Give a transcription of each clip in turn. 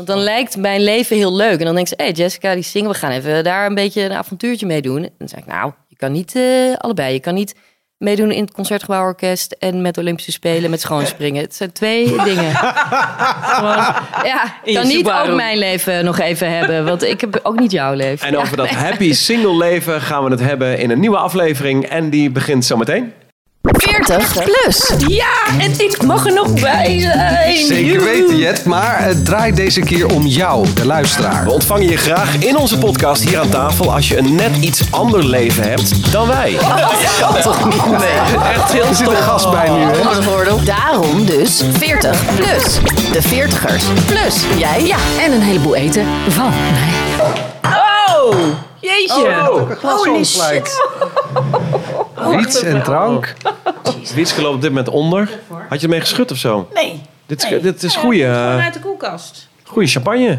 Want dan lijkt mijn leven heel leuk. En dan denk ze, hé hey Jessica, die zingen, we gaan even daar een beetje een avontuurtje mee doen. En dan zeg ik, nou, je kan niet eh, allebei. Je kan niet meedoen in het Concertgebouworkest en met Olympische Spelen met schoonspringen. Het zijn twee dingen. Gewoon, ja, kan niet ook mijn leven nog even hebben, want ik heb ook niet jouw leven. En over dat happy single leven gaan we het hebben in een nieuwe aflevering. En die begint zometeen. 40 plus. Ja, en ik mag er nog bij zijn. Zeker weten, Jet. Maar het draait deze keer om jou, de luisteraar. We ontvangen je graag in onze podcast hier aan tafel als je een net iets ander leven hebt dan wij. Echt heel Er zit een gast bij nu, hè? Daarom dus 40 plus. De 40ers plus. Jij? Ja, en een heleboel eten van mij. Oh, jeetje. Holy shit. Iets en drank. Wietske loopt op dit moment onder. Had je ermee geschud of zo? Nee. Dit is, dit is goede, Gewoon uit de koelkast. goede champagne.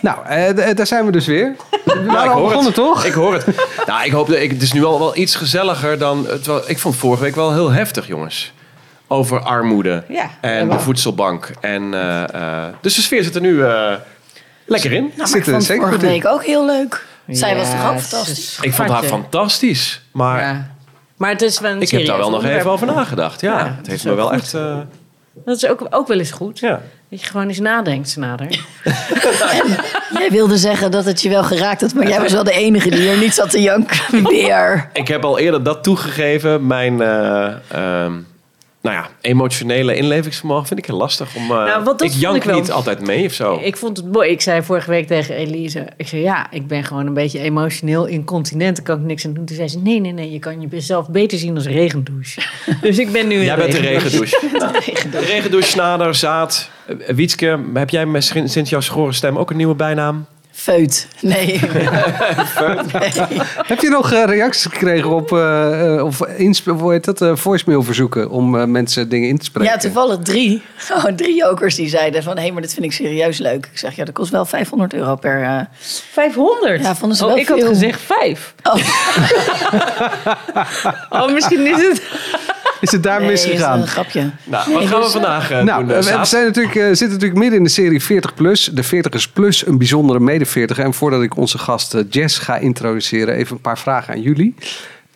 Nou, eh, d- daar zijn we dus weer. We Ja, waren al begonnen, toch? Ik hoor het. Nou, ik hoop dat ik, het is nu al wel iets gezelliger dan. Het, wel- ik vond vorige week wel heel heftig, jongens. Over armoede Ja. en de voedselbank. En, eh, eh, dus de sfeer zit er nu eh, lekker in. Nou, maar Zit ik er vond zeker vorige goed in. week ook heel leuk. Zij was toch ook fantastisch? Ik vond haar fantastisch. Maar Ja. Maar het is wel een ik heb daar wel nog even over nagedacht. Ja, Ja, het dat heeft is me ook wel goed. echt. eh, Dat is ook, ook wel eens goed. ja. Dat je gewoon eens nadenkt, nader. Jij wilde zeggen dat het je wel geraakt had, maar jij was wel de enige die er niet zat te janken. Weer. Ik heb al eerder dat toegegeven. Mijn eh, ehm, nou ja, emotionele inlevingsvermogen vind ik heel lastig. Om, eh, Nou, ik jank ik wel. niet altijd mee of zo. Ik vond het mooi. Ik zei vorige week tegen Elise. Ik zei ja, ik ben gewoon een beetje emotioneel incontinent. Daar kan ik niks aan doen. Toen zei ze nee, nee, nee. Je kan jezelf beter zien als regendouche. dus ik ben nu een Jij bent de regendouche. regendouche. Regendouche, snader, zaad. Eh, Wietske, heb jij misschien sinds jouw schorre stem ook een nieuwe bijnaam? Feut. Nee. Heb je nog eh, reacties gekregen op, eh, eh, of insp- hoe heet dat, eh, voicemail verzoeken om eh, mensen dingen in te spreken? Ja, toevallig drie. Oh, drie jokers die zeiden van... hé, maar dit vind ik serieus leuk. Ik zeg, ja, dat kost wel 500 euro per... eh, 500? Ja, vonden ze oh, wel ik had gezegd 5. Oh. Oh, misschien is het... Is het daar nee, misgegaan? is een grapje. Nou, wat Nee, gaan we vandaag Nou, doen? we zijn natuurlijk, zitten natuurlijk midden in de serie 40 plus. De 40ers plus, een bijzondere mede 40 En voordat ik onze gast eh, Jess ga introduceren, even een paar vragen aan jullie.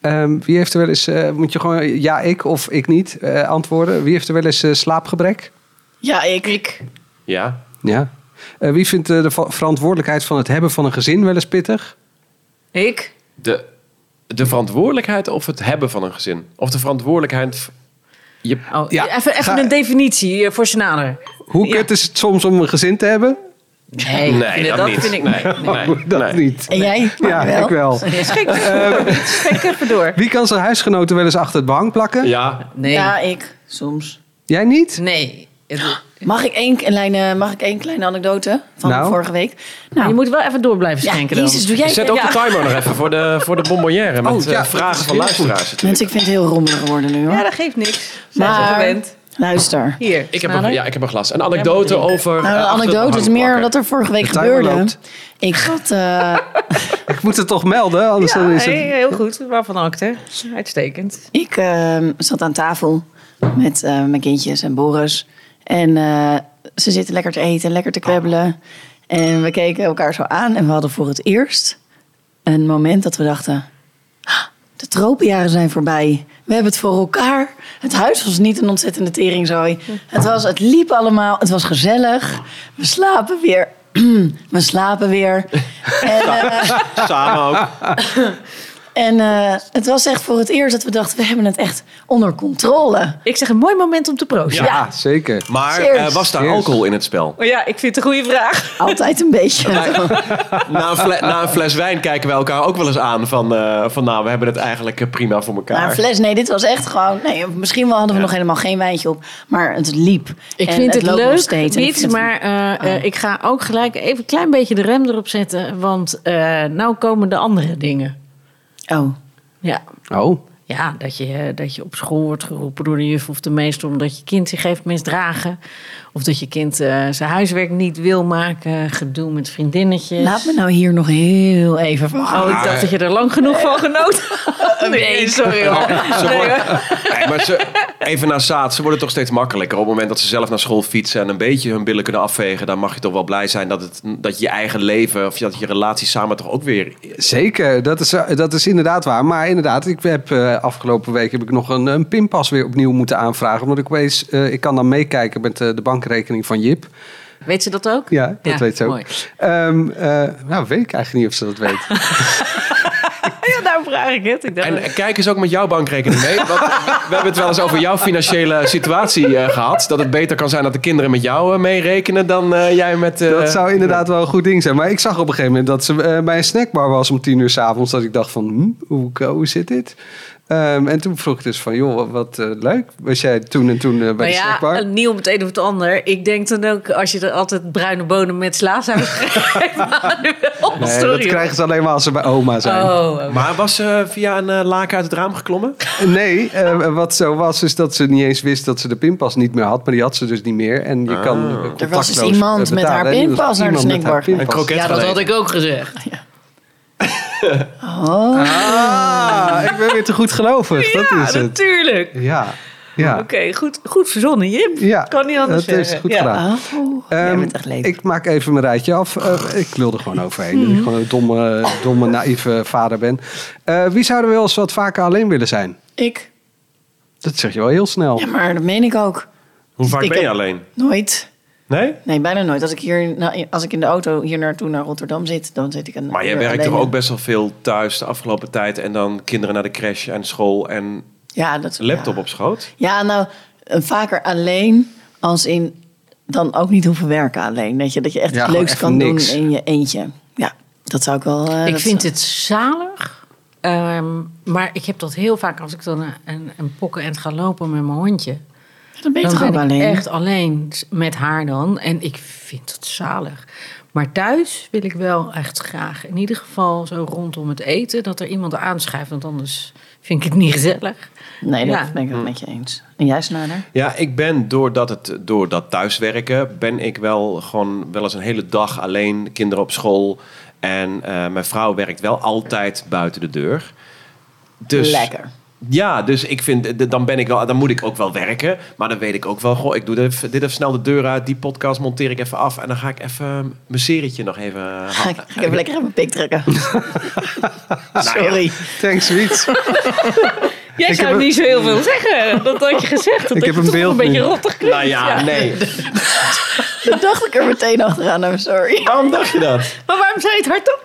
Ehm, wie heeft er wel eens, eh, moet je gewoon ja ik of ik niet eh, antwoorden. Wie heeft er wel eens eh, slaapgebrek? Ja, ik. ik. Ja. Ja. Eh, wie vindt de verantwoordelijkheid van het hebben van een gezin wel eens pittig? Ik? De, de verantwoordelijkheid of het hebben van een gezin? Of de verantwoordelijkheid... Je, Oh, Ja, even even ga- een definitie voor Senader. Hoe Ja. kut is het soms om een gezin te hebben? Nee, nee, dat, niet. vind ik nee, nee, Dat niet. En jij? Ja, wel. ik wel. Schik, schik even door. Wie kan zijn huisgenoten wel eens achter het behang plakken? Ja, Nee. Ja, ik. Soms. Jij niet? Nee. Mag ik één kleine, mag ik één kleine anekdote van Nou? vorige week? Nou, Je moet wel even door blijven ja, schenken. Jezus, doe jij zet ook de timer nog even voor de, voor de bonbonnière. Met Oh, ja, eh, vragen dat is van luisteraars. natuurlijk. Mensen, ik vind het heel rommelig geworden nu hoor. Ja, dat geeft niks. Zijn ze Maar- gewend. Luister. Hier, Ik heb, een, ja, ik heb een glas. Een anekdote over... Nou, eh, het anekdote is meer wat er vorige week gebeurde. loopt. Ik had, eh, Ik moet het toch melden, anders Ja, dan is het... hey, heel goed. Waarvan acte. Uitstekend. ik eh, zat aan tafel met eh, mijn kindjes en Boris. En eh, ze zitten lekker te eten, lekker te kwebbelen. En we keken elkaar zo aan en we hadden voor het eerst een moment dat we dachten... "Ah, De tropenjaren zijn voorbij. We hebben het voor elkaar. Het huis was niet een ontzettende teringzooi. Het, was, het liep allemaal. Het was gezellig. We slapen weer. We slapen weer. En, eh, Samen ook. en eh, het was echt voor het eerst dat we dachten... we hebben het echt onder controle. Ik zeg een mooi moment om te proosten. Ja. Ja, zeker. Maar eh, was daar Cheers. alcohol in het spel? Oh ja, ik vind het een goede vraag. Altijd een beetje. Na een, fle- na een fles wijn kijken we elkaar ook wel eens aan van, eh, van nou, we hebben het eigenlijk prima voor elkaar. Maar een fles, nee, dit was echt gewoon... Nee, misschien wel hadden we Ja. nog helemaal geen wijntje op. Maar het liep. Ik En vind het, nog leuk, steeds. En ik niet, vind het- maar eh, eh, ik ga ook gelijk even een klein beetje de rem erop zetten. Want eh nou komen de andere dingen. Oh, Ja, Oh, ja dat, je, dat je op school wordt geroepen door de juf of de meester... omdat je kind zich heeft misdragen. Of dat je kind eh, zijn huiswerk niet wil maken. Gedoe met vriendinnetjes. Laat me nou hier nog heel even van. Oh, ik dacht dat je er lang genoeg van genoten had. Nee, sorry hoor. Ze Nee, worden- hoor. Nee, maar ze, even naar zaad, ze worden toch steeds makkelijker. Op het moment dat ze zelf naar school fietsen en een beetje hun billen kunnen afvegen, dan mag je toch wel blij zijn dat, het, dat je eigen leven of dat je relatie samen toch ook weer. Zeker, dat is, dat is inderdaad waar. Maar inderdaad, ik heb eh, afgelopen week heb ik nog een, een pinpas weer opnieuw moeten aanvragen. Omdat ik opeens, eh, ik kan dan meekijken met de bankrekening van Jip. Weet ze dat ook? Ja, dat Ja, weet ze ook. mooi. Ehm, eh, nou, weet ik eigenlijk niet of ze dat weet. Ja, daar vraag ik het. Ik En kijk eens ook met jouw bankrekening mee. Want we hebben het wel eens over jouw financiële situatie eh, gehad. Dat het beter kan zijn dat de kinderen met jou eh, meerekenen dan eh, jij met. eh, Dat zou inderdaad wel een goed ding zijn. Maar ik zag op een gegeven moment dat ze bij een snackbar was om tien uur s'avonds. Dat ik dacht van, hm, hoe, hoe zit dit? Ehm, en toen vroeg ik dus van, joh, wat, wat, eh, leuk. Was jij toen en toen eh, bij Maar de ja, snackbar? niet om het een of het ander. Ik denk dan ook, als je er altijd bruine bonen met slaapsaus krijgt. Manuel, Nee, sorry. dat krijgen ze alleen maar als ze bij oma zijn. Oh, oké. Maar was ze via een eh, laken uit het raam geklommen? Nee, eh, wat zo was is dat ze niet eens wist dat ze de pinpas niet meer had. Maar die had ze dus niet meer. En je kan eh, Er was dus contactloos, iemand met haar pinpas naar de iemand met haar snackbar. Een Ja, dat had ik ook gezegd. Oh, Ah, ik ben weer te goed gelovig. dat ja, is het. natuurlijk. Ja, ja. Oké, goed, goed verzonnen, Jip. Ja, kan niet anders dat is zeggen. goed Ja. gedaan. oh. jij Ehm, bent echt leuk. ik maak even mijn rijtje af. Eh, ik wil er gewoon overheen. Dat ik gewoon een domme, domme, naïeve vader ben. Eh, wie zou er wel eens wat vaker alleen willen zijn? Ik? Dat zeg je wel heel snel. Ja, maar dat meen ik ook. Hoe vaak Ik ben je alleen? Nooit. Nee? Nee, bijna nooit. Als ik, hier, nou, als ik in de auto hier naartoe naar Rotterdam zit, dan zit ik een Maar jij werkt alleen. toch ook best wel veel thuis de afgelopen tijd. En dan kinderen naar de crash en school en ja, dat, laptop ja. op schoot. Ja, nou, vaker alleen als in dan ook niet hoeven werken alleen. Dat je, dat je echt Ja, het gewoon leuks even kan niks. doen in je eentje. Ja, dat zou ik wel... eh, Ik vind zou- het zalig. ehm, maar ik heb dat heel vaak als ik dan een, een, een pokkenend ga lopen met mijn hondje. Dan ben je Dan toch ook ben ik alleen? echt alleen met haar dan. En ik vind het zalig. Maar thuis wil ik wel echt graag, in ieder geval zo rondom het eten, dat er iemand aanschuift. Want anders vind ik het niet gezellig. Nee, dat Ja. ben ik het met je eens. En jij, Snader? Ja, ik ben doordat, het, door dat thuiswerken, ben ik wel gewoon wel eens een hele dag alleen, kinderen op school. En eh, mijn vrouw werkt wel altijd buiten de deur. Dus, Lekker. Ja, dus ik vind, d- dan ben ik wel, dan moet ik ook wel werken. Maar dan weet ik ook wel, goh, ik doe dit even, dit even snel de deur uit, die podcast monteer ik even af. En dan ga ik even mijn serietje nog even... Ga ik, ik even lekker even mijn pik trekken. Sorry. Thanks, Wiet. Jij Ik zou een- niet zo heel veel zeggen. Dat had je gezegd. Dat Ik heb een toch beeld een beetje rottig klinkt. Nou ja, nee. Dat dacht ik er meteen achteraan. I'm sorry. Waarom dacht je dat? Maar waarom zei je het hardop?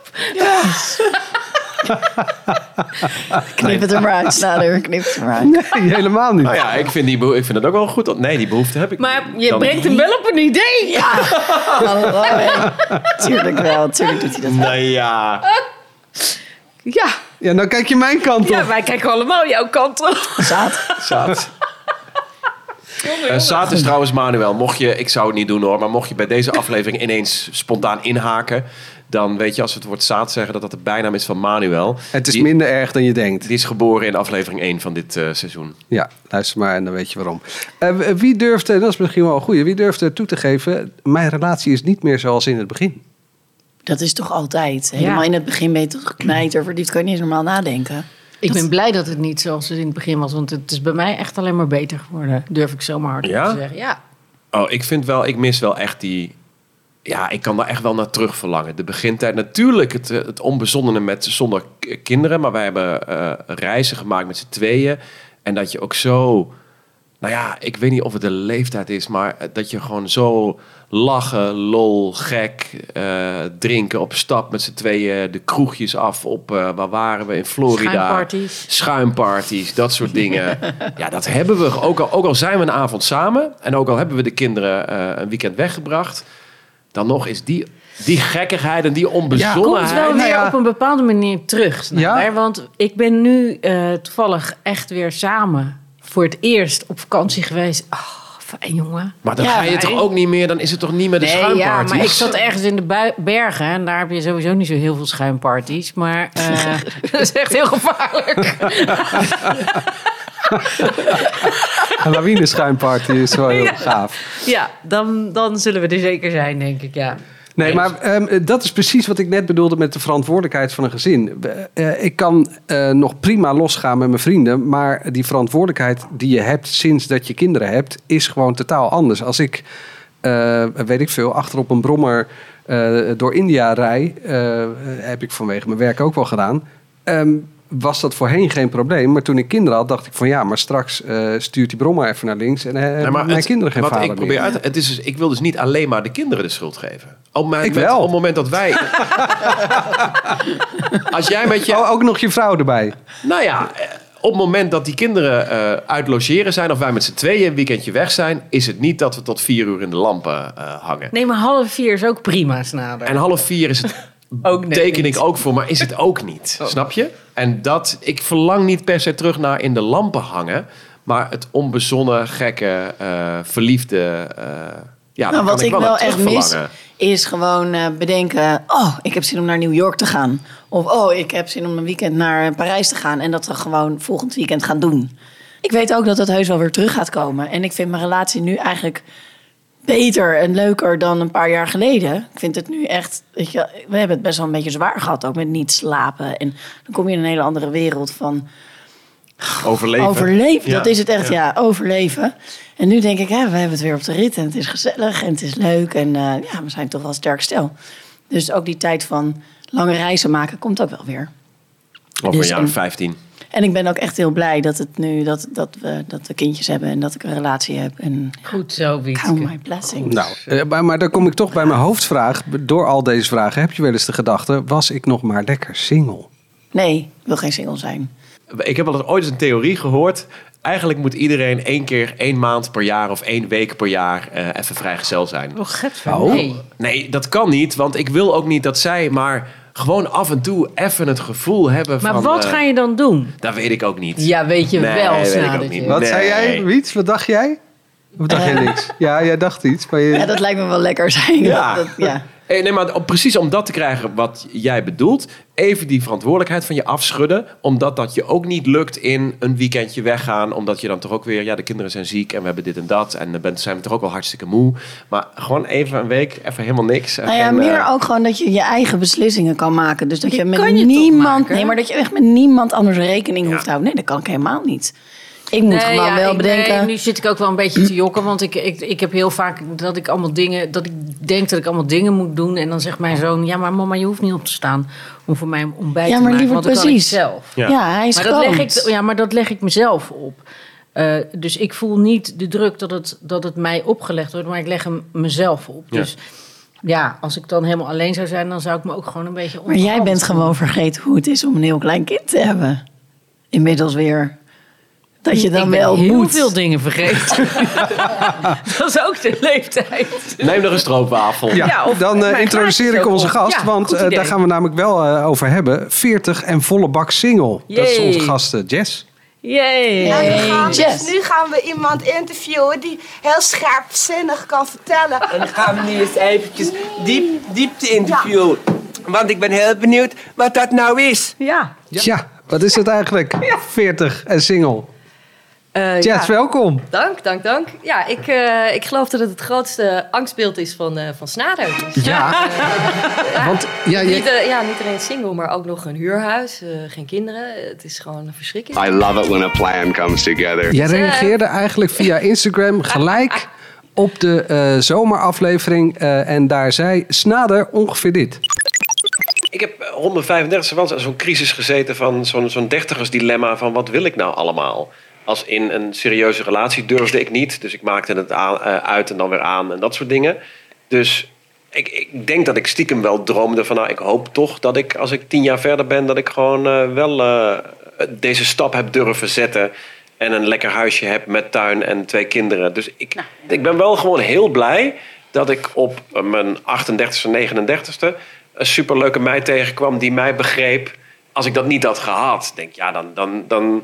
Knip het er maar uit, Snader. Knip het er maar uit. Nee, helemaal niet. Nou ja, ik vind, die beho- ik vind het ook wel goed. Nee, die behoefte heb ik Maar je dan- brengt hem wel op een idee. Ja. Hallo, hè. Tuurlijk wel. Tuurlijk doet hij dat wel. Nou ja. Ja. Ja, nou kijk je mijn kant op. ja, wij kijken allemaal jouw kant op. Zaad. Zaad. Eh, Zaad is trouwens Manuel. Mocht je, ik zou het niet doen hoor, maar mocht je bij deze aflevering ineens spontaan inhaken, dan weet je als we het woord Zaad zeggen dat dat de bijnaam is van Manuel. Het is die, minder erg dan je denkt. die is geboren in aflevering 1 van dit eh, seizoen. Ja, luister maar en dan weet je waarom. Eh, wie durft, eh, dat is misschien wel een goeie, wie durft er toe te geven... mijn relatie is niet meer zoals in het begin. Dat is toch altijd. Helemaal in het begin ben je toch knijter verliefd. Kan je niet eens normaal nadenken. Ik ben blij dat het niet zoals het in het begin was. Want het is bij mij echt alleen maar beter geworden. Durf ik zomaar hard Ja? te zeggen. Ja. Oh, ik vind wel, ik mis wel echt die. Ja, ik kan daar echt wel naar terug verlangen. De begintijd, natuurlijk het, het onbezonnene met zonder kinderen. Maar wij hebben eh, reizen gemaakt met z'n tweeën. En dat je ook zo. Nou ja, ik weet niet of het de leeftijd is, maar eh, dat je gewoon zo lachen, lol, gek, eh, drinken op stap met z'n tweeën, de kroegjes af op, waar waren we, in Florida. Schuimparties. Schuimparties, dat soort dingen. ja, dat hebben we. Ook al, ook al zijn we een avond samen en ook al hebben we de kinderen een weekend weggebracht, dan nog is die, die gekkigheid en die Komt onbezonnenheid. wel weer nou ja. op een bepaalde manier terug. Ja. Ja? Want ik ben nu eh, toevallig echt weer samen voor het eerst op vakantie geweest. Oh, fijn jongen. Maar dan Ja, ga je fijn. toch ook niet meer, dan is het toch niet meer de Nee, ja, maar ik zat ergens in de bergen en daar heb je sowieso niet zo heel veel schuimparties. Maar eh, dat is echt heel gevaarlijk. Een lawineschuimparty is wel heel gaaf. Ja, dan, dan zullen we er zeker zijn, denk ik, ja. Nee, maar ehm, dat is precies wat ik net bedoelde met de verantwoordelijkheid van een gezin. Eh, ik kan eh, nog prima losgaan met mijn vrienden, maar die verantwoordelijkheid die je hebt sinds dat je kinderen hebt, is gewoon totaal anders. Als ik, eh, weet ik veel, achter op een brommer eh, door India rij, eh, heb ik vanwege mijn werk ook wel gedaan. ehm, was dat voorheen geen probleem. Maar toen ik kinderen had, dacht ik van ja, maar straks eh, stuurt die brommer even naar links en eh, Nee, maar mijn het- kinderen geen wat vader ik probeer meer. uit, het is dus, ik wil dus niet alleen maar de kinderen de schuld geven. Op, mijn, Ik met- wel. op het moment dat wij... als jij met je... Oh, ook nog je vrouw erbij. Nou ja, eh, op het moment dat die kinderen eh, uit logeren zijn... of wij met z'n tweeën een weekendje weg zijn... is het niet dat we tot vier uur in de lampen eh, hangen. Nee, maar half vier is ook prima, snader. En half vier is het... Ook teken ik ook voor, maar is het ook niet. Snap je? En dat... Ik verlang niet per se terug naar in de lampen hangen... maar het onbezonnen, gekke, eh, verliefde... eh ja, Nou, wat kan ik wel echt mis, is gewoon eh, bedenken... oh, ik heb zin om naar New York te gaan. Of oh, ik heb zin om een weekend naar Parijs te gaan... en dat we gewoon volgend weekend gaan doen. Ik weet ook dat het heus wel weer terug gaat komen. En ik vind mijn relatie nu eigenlijk beter en leuker dan een paar jaar geleden. Ik vind het nu echt... Weet je, we hebben het best wel een beetje zwaar gehad, ook met niet slapen. En dan kom je in een hele andere wereld van... Overleven. Overleven, dat is het echt, ja. overleven. En nu denk ik, ja, we hebben het weer op de rit en het is gezellig en het is leuk. En eh, ja, we zijn toch wel sterk stel. Dus ook die tijd van lange reizen maken komt ook wel weer. Over Dus een jaar en- of 15. En ik ben ook echt heel blij dat, het nu, dat, dat, we, dat we kindjes hebben en dat ik een relatie heb. En Goed zo, Wietske. count my blessings. Nou, eh, maar, maar dan kom ik toch bij mijn hoofdvraag. Door al deze vragen heb je wel eens de gedachte... was ik nog maar lekker single? Nee, ik wil geen single zijn. Ik heb wel eens ooit eens een theorie gehoord. Eigenlijk moet iedereen één keer, één maand per jaar of één week per jaar eh, even vrijgezel zijn. Oh, getver. Oh. Nee. Nee, dat kan niet, want ik wil ook niet dat zij maar gewoon af en toe even het gevoel hebben Maar van... wat eh, ga je dan doen? Dat weet ik ook niet. Ja, weet je Nee, wel, weet ik ook niet. Wat Nee. zei jij, Wiets? Wat dacht jij? Of dacht jij niks? Ja, jij dacht iets. Maar je... Ja, dat lijkt me wel lekker zijn. Ja. Dat, ja. Eh, Nee, maar om- precies om dat te krijgen wat jij bedoelt, even die verantwoordelijkheid van je afschudden. Omdat dat je ook niet lukt in een weekendje weggaan. Omdat je dan toch ook weer, ja, de kinderen zijn ziek en we hebben dit en dat. En dan bent- zijn we toch ook wel hartstikke moe. Maar gewoon even een week, even helemaal niks. Nou ja, meer eh, ook gewoon dat je je eigen beslissingen kan maken. Dus dat je met niemand. Nee, maar dat je echt met niemand anders rekening hoeft te houden. Nee, dat kan ik helemaal niet. Ik moet gewoon ja, wel ik- bedenken. nee, nu zit ik ook wel een beetje te jokken. Want ik, ik, ik heb heel vaak dat ik allemaal dingen. Dat ik denk dat ik allemaal dingen moet doen. En dan zegt mijn zoon: Ja, maar mama, je hoeft niet op te staan. Om voor mij een ontbijt Ja, te maar maken. liever Want dat kan ik precies. zelf. Ja. ja. hij is Maar dat, leg ik, ja, maar dat leg ik mezelf op. Eh, dus ik voel niet de druk dat het, dat het mij opgelegd wordt, maar ik leg hem mezelf op. Ja. Dus ja, als ik dan helemaal alleen zou zijn, dan zou ik me ook gewoon een beetje Maar jij bent gewoon vergeten hoe het is om een heel klein kind te hebben. Inmiddels weer. Dat je dan ik ben wel heel moet. veel dingen vergeten. dat is ook de leeftijd. Neem er een stroopwafel. Ja, Ja, of dan mijn introduceer ik onze gast. Ja, want eh, daar gaan we namelijk wel eh, over hebben. 40 en volle bak single. Dat is onze gast eh, Jess. Ja. Nu gaan, we, Jess. nu gaan we iemand interviewen die heel scherpzinnig kan vertellen. En dan gaan we nu eens eventjes diep, diepte interviewen. Want ik ben heel benieuwd wat dat nou is. Ja. Ja, wat is het eigenlijk? 40 en single. Jess, ja. welkom. Dank, dank, dank. Ja, ik, eh, ik geloof dat het het grootste angstbeeld is van, eh van Snader. Dus, Ja, want ja, niet, eh, ja, niet alleen single, maar ook nog een huurhuis, eh, geen kinderen. Het is gewoon een verschrikking. I love it when a plan comes together. jij reageerde eigenlijk via Instagram gelijk op de eh, zomeraflevering. eh, en daar zei Snader ongeveer dit. Ik heb eh, rond mijn 35 wel zo'n crisis gezeten van zo'n zo'n dertigersdilemma van wat wil ik nou allemaal? Als in een serieuze relatie durfde ik niet. Dus ik maakte het aan, eh, uit en dan weer aan en dat soort dingen. Dus ik, ik denk dat ik stiekem wel droomde van... nou, ik hoop toch dat ik als ik tien jaar verder ben... dat ik gewoon eh, wel eh, deze stap heb durven zetten... en een lekker huisje heb met tuin en twee kinderen. Dus ik, ik ben wel gewoon heel blij dat ik op mijn 38e, 39e... een superleuke meid tegenkwam die mij begreep... als ik dat niet had gehad. Denk, ja, dan, dan, dan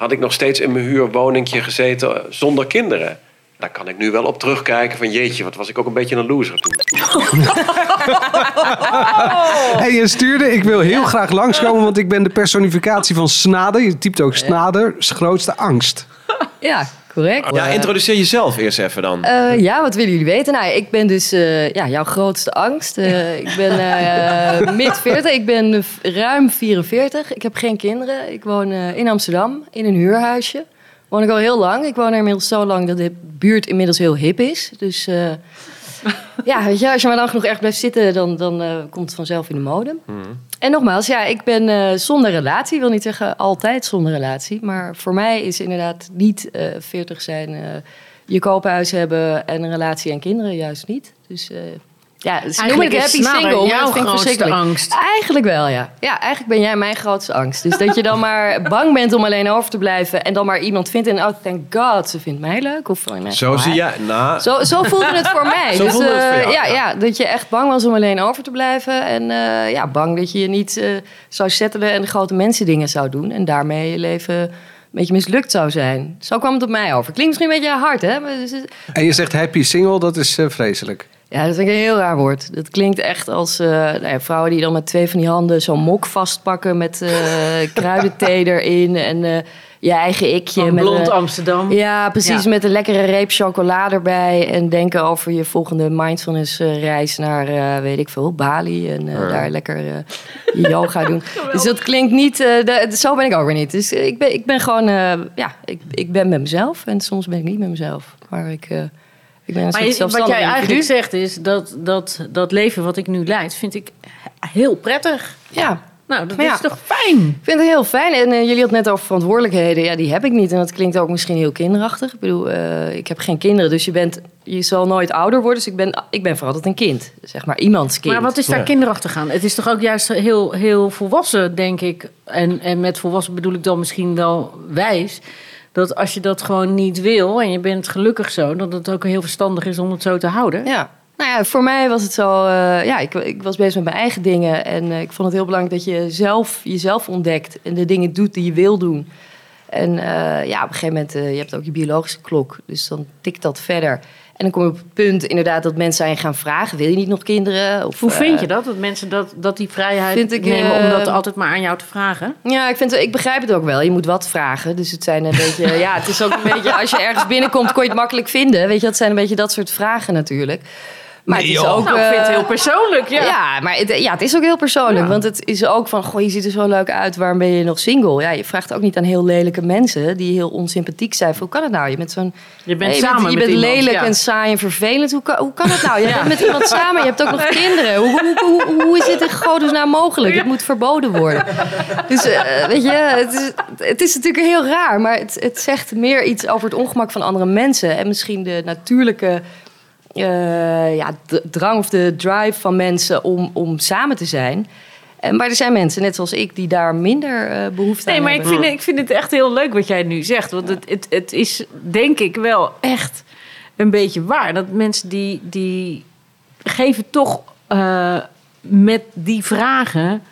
had ik nog steeds in mijn huurwoningje gezeten zonder kinderen. Daar kan ik nu wel op terugkijken van jeetje, wat was ik ook een beetje een loser toen. Hey, je stuurde, ik wil heel graag langskomen, want ik ben de personificatie van Snader. Je typt ook Snader, grootste angst. Ja, correct. Ja, introduceer jezelf eerst even dan. Eh, ja, wat willen jullie weten? Nou, ik ben dus eh, ja, jouw grootste angst. Eh, ik ben eh, mid 40, ik ben ruim 44. Ik heb geen kinderen. Ik woon eh, in Amsterdam in een huurhuisje. Woon ik al heel lang. Ik woon er inmiddels zo lang dat de buurt inmiddels heel hip is. Dus eh, ja, weet je, als je maar lang genoeg echt blijft zitten, dan, dan eh, komt het vanzelf in de mode. En nogmaals, ja, ik ben eh, zonder relatie. Ik wil niet zeggen altijd zonder relatie. Maar voor mij is inderdaad niet eh 40 zijn, je koophuis hebben en een relatie en kinderen juist niet. Dus ja, dus noem ik is happy single, maar jouw dat vind ik grootste verschrikkelijk. angst. Eigenlijk wel, ja. Ja, eigenlijk ben jij mijn grootste angst. Dus dat je dan maar bang bent om alleen over te blijven en dan maar iemand vindt en oh, thank god, ze vindt mij leuk. Of, nee, Zo zie jij... Nou, zo, zo voelde het voor mij. Zo dus, voelde het voor eh, jou, ja, ja. ja, dat je echt bang was om alleen over te blijven. En eh, ja, bang dat je je niet eh, zou settelen en de grote mensen dingen zou doen. En daarmee je leven een beetje mislukt zou zijn. Zo kwam het op mij over. Klinkt misschien een beetje hard, hè? Maar dus, En je zegt happy single, dat is eh, vreselijk. Ja, dat vind ik een heel raar woord. Dat klinkt echt als eh, nou ja, vrouwen die dan met twee van die handen zo'n mok vastpakken met eh kruidenthee erin en eh, je eigen ikje. Van met blond een- Amsterdam. ja, precies. Ja. Met een lekkere reep chocola erbij. En denken over je volgende mindfulness-reis naar, eh, weet ik veel, Bali. En eh, daar lekker eh, je yoga doen. Dus dat klinkt niet... eh, de- zo ben ik ook weer niet. Dus ik ben, ik ben gewoon... eh, ja, ik, ik ben met mezelf. En soms ben ik niet met mezelf. Maar ik, eh, ik ben een Maar soort wat jij eigenlijk individu. zegt is dat, dat dat leven wat ik nu leid, vind ik heel prettig. Ja, Nou, dat ja. is toch fijn? Ik vind het heel fijn. En eh, jullie hadden net over verantwoordelijkheden. Ja, die heb ik niet. En dat klinkt ook misschien heel kinderachtig. Ik bedoel, eh, ik heb geen kinderen. Dus je, bent, je zal nooit ouder worden. Dus ik ben, ik ben voor altijd een kind. Zeg maar iemands kind. Maar wat is daar Ja. kinderachtig aan? Het is toch ook juist heel, heel volwassen, denk ik. En, en met volwassen bedoel ik dan misschien wel wijs. Dat als je dat gewoon niet wil en je bent gelukkig zo, dat het ook heel verstandig is om het zo te houden. Ja. Nou ja, voor mij was het zo... eh, ja, ik, ik was bezig met mijn eigen dingen. En eh, ik vond het heel belangrijk dat je zelf jezelf ontdekt. En de dingen doet die je wil doen. En eh, ja, op een gegeven moment... je hebt ook je biologische klok. Dus dan tikt dat verder. En dan kom je op het punt inderdaad dat mensen aan je gaan vragen... wil je niet nog kinderen? Of, Hoe vind eh, je dat? Dat mensen dat, dat die vrijheid Vind ik, nemen om eh, dat altijd maar aan jou te vragen? Ja, ik, vind, ik begrijp het ook wel. Je moet wat vragen. Dus het zijn een beetje... Ja, het is ook een beetje... Als je ergens binnenkomt, kon je het makkelijk vinden. Weet je, dat zijn een beetje dat soort vragen natuurlijk. Maar het is ook... nou, ik vind het eh, heel persoonlijk, ja. Ja, maar het, ja, het is ook heel persoonlijk. Ja. Want het is ook van, goh, je ziet er zo leuk uit. Waarom ben je nog single? Ja, je vraagt ook niet aan heel lelijke mensen... die heel onsympathiek zijn. Hoe kan het nou? Je bent zo'n... Je bent samen bent, je met bent iemand, lelijk ja. en saai en vervelend. Hoe kan, hoe kan het nou? Je bent met iemand samen, je hebt ook nog kinderen. Hoe, hoe, hoe, hoe is dit in godesnaam mogelijk? Het moet verboden worden. Dus eh, weet je, het is, het is natuurlijk heel raar. Maar het, het zegt meer iets over het ongemak van andere mensen. En misschien de natuurlijke eh, ja, drang of de drive van mensen om, om samen te zijn. En, maar er zijn mensen, net zoals ik, die daar minder eh, behoefte Nee, aan maar ik hebben. vind, ik vind het echt heel leuk wat jij nu zegt. Want het, het, het is denk ik wel echt een beetje waar. Dat mensen die, die geven toch eh, met die vragen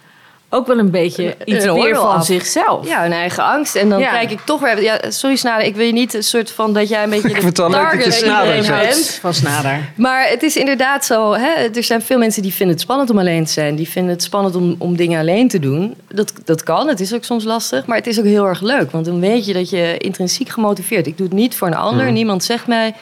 ook wel een beetje iets een meer van af. zichzelf. Ja, een eigen angst. En dan Ja. kijk ik toch weer... Ja, sorry Snader, ik wil je niet een soort van dat jij een beetje de target Snader bent. van Snader. Maar het is inderdaad zo, hè? er zijn veel mensen die vinden het spannend om alleen te zijn. Die vinden het spannend om, om dingen alleen te doen. Dat, dat kan, het is ook soms lastig. Maar het is ook heel erg leuk. Want dan weet je dat je intrinsiek gemotiveerd... Ik doe het niet voor een ander. Niemand zegt mij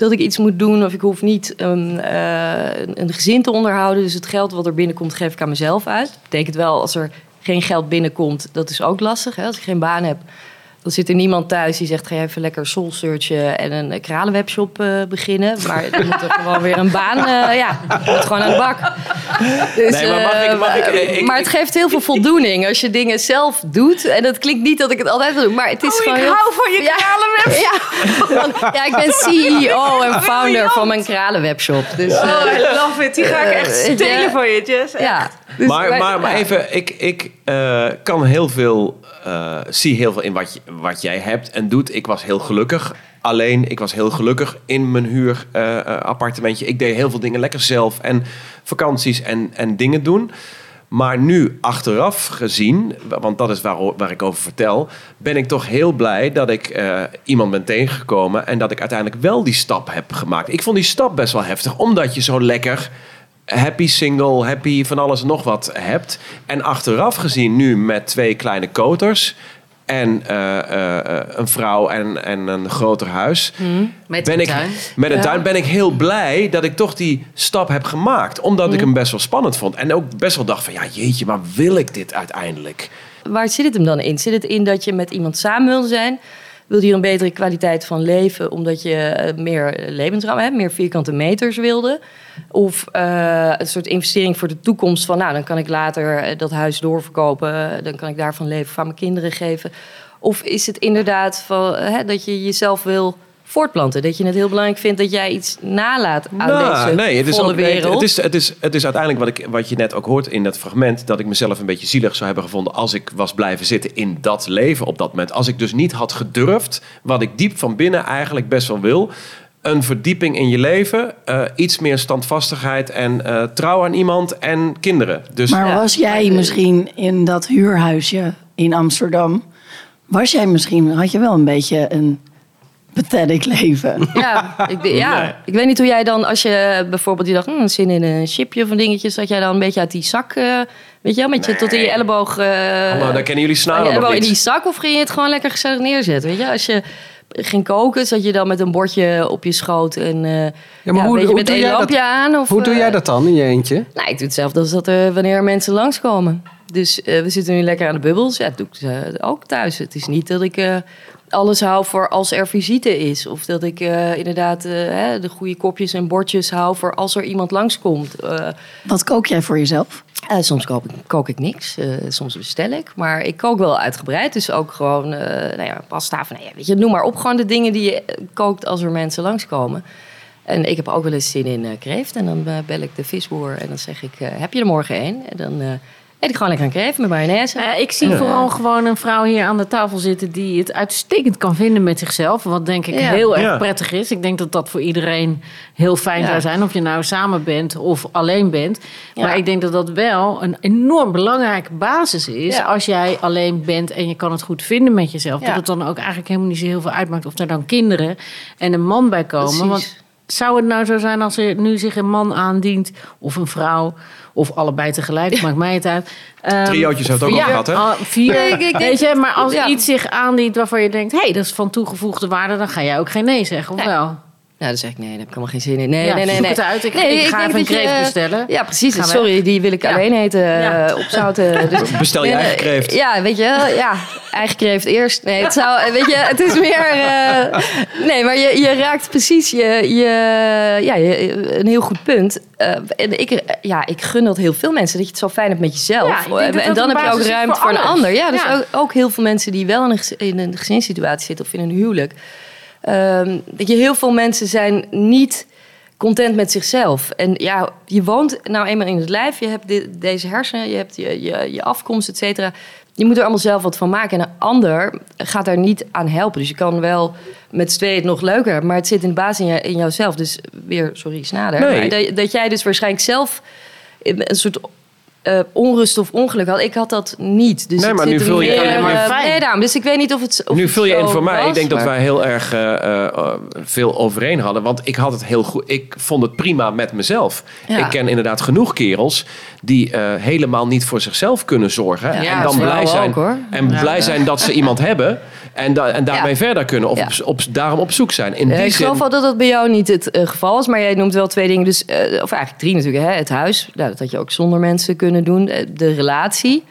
dat ik iets moet doen. Of ik hoef niet een, eh, een gezin te onderhouden. Dus het geld wat er binnenkomt geef ik aan mezelf uit. Dat betekent wel als er geen geld binnenkomt, dat is ook lastig. Hè? Als ik geen baan heb, dan zit er niemand thuis die zegt... ga je even lekker soul searchen en een kralenwebshop eh, beginnen. Maar dan moet er gewoon weer een baan... eh, ja, je moet gewoon aan de bak. Dus, Nee, maar mag ik- eh, mag ik- eh, ik- maar het geeft heel veel voldoening als je dingen zelf doet. En dat klinkt niet dat ik het altijd wil doen, maar het is Oh, gewoon ik heel... hou van je Ja. kralenwebshop. Ja, ja, ik ben CEO en founder van mijn kralenwebshop. Dus, eh, Oh, I love it. Die ga ik echt Eh, stelen van je, Jess. ja. Dus maar, wij- maar, even, ik, ik eh, kan heel veel, eh, zie heel veel in wat, je, wat jij hebt en doet. Ik was heel gelukkig alleen. Ik was heel gelukkig in mijn huurappartementje. ik deed heel veel dingen lekker zelf en vakanties en, en dingen doen. Maar nu achteraf gezien, want dat is waar, waar ik over vertel, ben ik toch heel blij dat ik eh, iemand ben tegengekomen en dat ik uiteindelijk wel die stap heb gemaakt. Ik vond die stap best wel heftig, omdat je zo lekker happy single, happy van alles en nog wat hebt. En achteraf gezien nu met twee kleine koters en eh, eh, eh, een vrouw en, en een groter huis. Met ben een ik, tuin. Met een Ja. tuin ben ik heel blij dat ik toch die stap heb gemaakt. Omdat ik hem best wel spannend vond. En ook best wel dacht van, ja jeetje, maar wil ik dit uiteindelijk? Waar zit het hem dan in? Zit het in dat je met iemand samen wil zijn? Wil je een betere kwaliteit van leven omdat je eh, meer levensruim hebt, meer vierkante meters wilde? Of eh, een soort investering voor de toekomst van, nou, dan kan ik later eh, dat huis doorverkopen, dan kan ik daarvan leven, van mijn kinderen geven. Of is het inderdaad van, eh, hè, dat je jezelf wil voortplanten? Dat je het heel belangrijk vindt dat jij iets nalaat aan Nou, deze nee, het is, volle nee, wereld? het, is, het, is, het is uiteindelijk wat, ik, wat je net ook hoort in dat fragment... dat ik mezelf een beetje zielig zou hebben gevonden... als ik was blijven zitten in dat leven op dat moment. Als ik dus niet had gedurfd, wat ik diep van binnen eigenlijk best wel wil... een verdieping in je leven, eh, iets meer standvastigheid... en eh, trouw aan iemand en kinderen. Dus Maar Ja. was jij misschien in dat huurhuisje in Amsterdam... was jij misschien, had je wel een beetje een pathetic leven? Ja, ik, ja. Nee. ik weet niet hoe jij dan, als je bijvoorbeeld die dacht, hm, zin in een chipje van dingetjes, dat jij dan een beetje uit die zak, eh, weet je wel, met je tot in je elleboog. eh Hallo, dan kennen jullie snaren nog elleboog in niet. die zak of ging je het gewoon lekker gezellig neerzetten? Weet je, als je ging koken, zat je dan met een bordje op je schoot en eh ja, maar hoe- je, hoe met doe een jij dat? lampje aan? Of, Hoe doe jij dat dan in je eentje? Nou, ik doe hetzelfde als dat er wanneer mensen langskomen. Dus eh, we zitten nu lekker aan de bubbels. Ja, dat doe ik ook thuis. Het is niet dat ik eh, alles hou voor als er visite is. Of dat ik eh, inderdaad eh, de goede kopjes en bordjes hou voor als er iemand langskomt. Eh, Wat kook jij voor jezelf? soms kook ik, kook ik niks, soms bestel ik. Maar ik kook wel uitgebreid. Dus ook gewoon nou ja, pasta. Nou ja, weet je, noem maar op. Gewoon de dingen die je kookt als er mensen langskomen. En ik heb ook wel eens zin in kreeft. En dan bel ik de visboer en dan zeg ik, heb je er morgen één? En dan eet ik gewoon lekker een kreeft met mayonaise. Nou, ik zie vooral gewoon een vrouw hier aan de tafel zitten die het uitstekend kan vinden met zichzelf. Wat denk ik Ja. heel erg Ja. prettig is. Ik denk dat dat voor iedereen heel fijn Ja. zou zijn. Of je nou samen bent of alleen bent. Ja. Maar ik denk dat dat wel een enorm belangrijke basis is. Ja. Als jij alleen bent en je kan het goed vinden met jezelf. Ja. Dat het dan ook eigenlijk helemaal niet zo heel veel uitmaakt. Of er dan kinderen en een man bij komen. Precies. Want zou het nou zo zijn als er nu zich een man aandient of een vrouw of allebei tegelijk, maakt mij het uit. Ehm, Triootjes hebben het ook al gehad, hè? Vier. Nee, Weet je, maar als Ja. iets zich aandient waarvan je denkt, hé, hey, dat is van toegevoegde waarde, dan ga jij ook geen nee zeggen, of Nee. wel? Nou, dan zeg ik nee, daar heb ik helemaal geen zin in. Nee, Ja, nee, nee. zoek nee. het uit. Ik- Nee, ik ga even een je- kreeft bestellen. Ja, precies. Sorry, die wil ik Ja. alleen eten, Ja. eh, opzouten. Dus, Bestel je Nee, eigen kreeft. Ja, weet je, ja, eigen kreeft eerst. Nee, het zou, weet je, het is meer. eh, nee, maar je, je raakt precies je, je, ja, je, een heel goed punt. Eh, en ik, ja, ik gun dat heel veel mensen dat je het zo fijn hebt met jezelf. Ja, ik denk dat en dat dan heb je ook ruimte voor voor, een alles. ander. Ja, dus Ja. Ook, ook heel veel mensen die wel in een, in een gezinssituatie zitten of in een huwelijk. Dat je heel veel mensen zijn niet content met zichzelf. En ja, je woont nou eenmaal in het lijf. Je hebt deze hersenen, je hebt je, je, je afkomst, et cetera. Je moet er allemaal zelf wat van maken. En een ander gaat daar niet aan helpen. Dus je kan wel met z'n tweeën het nog leuker. Maar het zit in de basis in, je, in jouzelf. Dus weer, sorry, snader. Nee. Dat, dat jij dus waarschijnlijk zelf een soort eh, onrust of ongeluk had. Ik had dat niet. Dus Nee, maar nu vul je- meer, alleen maar eh, fijn. Nee, daarom. Dus ik weet niet of het of nu vul je in voor mij. was, ik denk dat wij heel erg eh, veel overeen hadden. Want ik had het heel goed. Ik vond het prima met mezelf. Ja. Ik ken inderdaad genoeg kerels die eh, helemaal niet voor zichzelf kunnen zorgen. Ja, en dan blij zijn. ook, hoor. En blij zijn dat ze iemand hebben. En, da en daarmee Ja. verder kunnen. Of Ja. op, op- daarom op zoek zijn. In Eh, die ik zin. geloof wel dat dat bij jou niet het eh, geval is. Maar jij noemt wel twee dingen. Dus, eh, of eigenlijk drie natuurlijk. Hè? Het huis. Nou, dat had je ook zonder mensen kunnen doen. De relatie.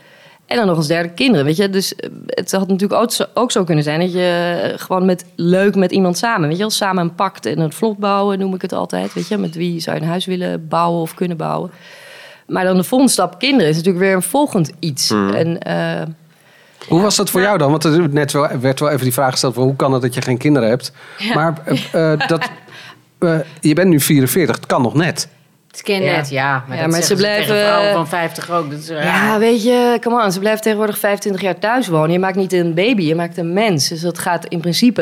En dan nog als derde kinderen. Weet je? Dus het had natuurlijk ook zo, ook zo kunnen zijn dat je gewoon met, leuk met iemand samen. Weet je wel? Samen een pact en het vlot bouwen noem ik het altijd. Weet je? Met wie zou je een huis willen bouwen of kunnen bouwen. Maar dan de volgende stap kinderen is natuurlijk weer een volgend iets. En eh, Hoe was dat voor jou dan? Want er net wel, werd wel even die vraag gesteld van hoe kan het dat je geen kinderen hebt? Maar eh, eh, dat, eh, je bent nu 44, het kan nog net. Het ken Ja. ja. Maar, Ja, dat maar ze tegen blijven- vrouwen van 50 ook. Dat is, eh, Ja, weet je, come on. Ze blijft tegenwoordig 25 jaar thuis wonen. Je maakt niet een baby, je maakt een mens. Dus dat gaat in principe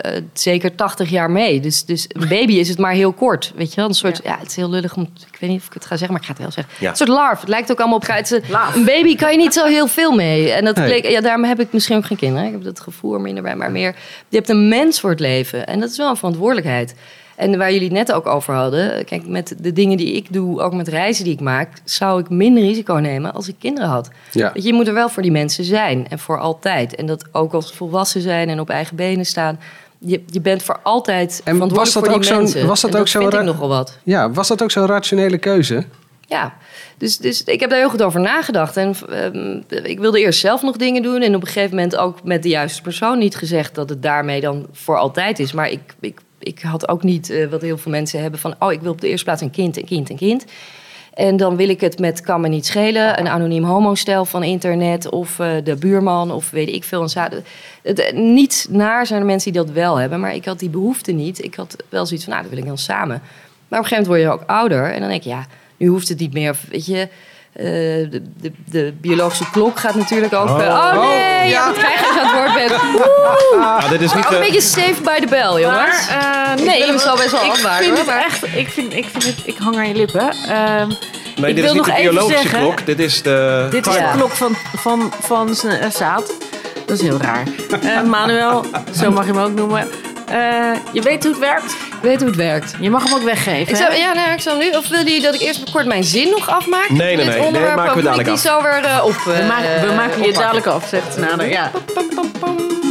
eh, zeker 80 jaar mee. Dus, dus een baby is het maar heel kort. Weet je wel? Een soort, ja. het is heel lullig om... Ik weet niet of ik het ga zeggen, maar ik ga het wel zeggen. Ja. Een soort larf. Het lijkt ook allemaal op... het is Een, baby kan je niet zo heel veel mee. En dat Nee. ja, daarom heb ik misschien ook geen kinderen. Ik heb dat gevoel er minder bij. Maar meer, je hebt een mens voor het leven. En dat is wel een verantwoordelijkheid. En waar jullie het net ook over hadden. Kijk, met de dingen die ik doe, ook met reizen die ik maak, zou ik minder risico nemen als ik kinderen had. Ja. Weet je, moet er wel voor die mensen zijn en voor altijd. En dat ook als volwassen zijn en op eigen benen staan. Je, je bent voor altijd En was verantwoordelijk dat voor ook die zo'n- mensen. was dat En ook zo vind ik nogal wat. Ja, was dat ook zo'n rationele keuze? Ja, dus, dus ik heb daar heel goed over nagedacht. En ehm, ik wilde eerst zelf nog dingen doen. En op een gegeven moment ook met de juiste persoon niet gezegd dat het daarmee dan voor altijd is. Maar ik, ik, ik had ook niet eh, wat heel veel mensen hebben van... oh, ik wil op de eerste plaats een kind, een kind, een kind. En dan wil ik het met kan me niet schelen. Een anoniem homostel van internet of eh, de buurman of weet ik veel. En za- het, eh, niet naar zijn er mensen die dat wel hebben. Maar ik had die behoefte niet. Ik had wel zoiets van, nou, dat wil ik dan samen. Maar op een gegeven moment word je ook ouder. En dan denk je, ja, nu hoeft het niet meer. Weet je, eh, de, de, de biologische klok gaat natuurlijk ook... eh, oh, nee, ja, dat je aan het woord bent. Woe! Ah, dit is niet... Ook een eh, beetje safe by the bell, jongens. Maar, eh, Nee, ik je zal best wel ik vind hoor, het maar- echt, ik vind, ik vind het, ik hang aan je lippen. Ehm, nee, ik dit is wil niet nog de even biologische zeggen- klok. Dit is de... dit is Ja. de klok van, van, van zijn zaad. Dat is heel raar. Eh, Manuel, zo mag je hem ook noemen. Eh, je weet hoe het werkt. Ik weet hoe het werkt. Je mag hem ook weggeven. Ik zou, ja, nou, ik zal nu. Of wil je dat ik eerst kort mijn zin nog afmaak? Nee, nee, Dit nee. Nee, onderwerp maken we dadelijk ik die zo weer eh, op. we, eh, maken, we maken je oppakken. dadelijk af, zegt Nader. Ja.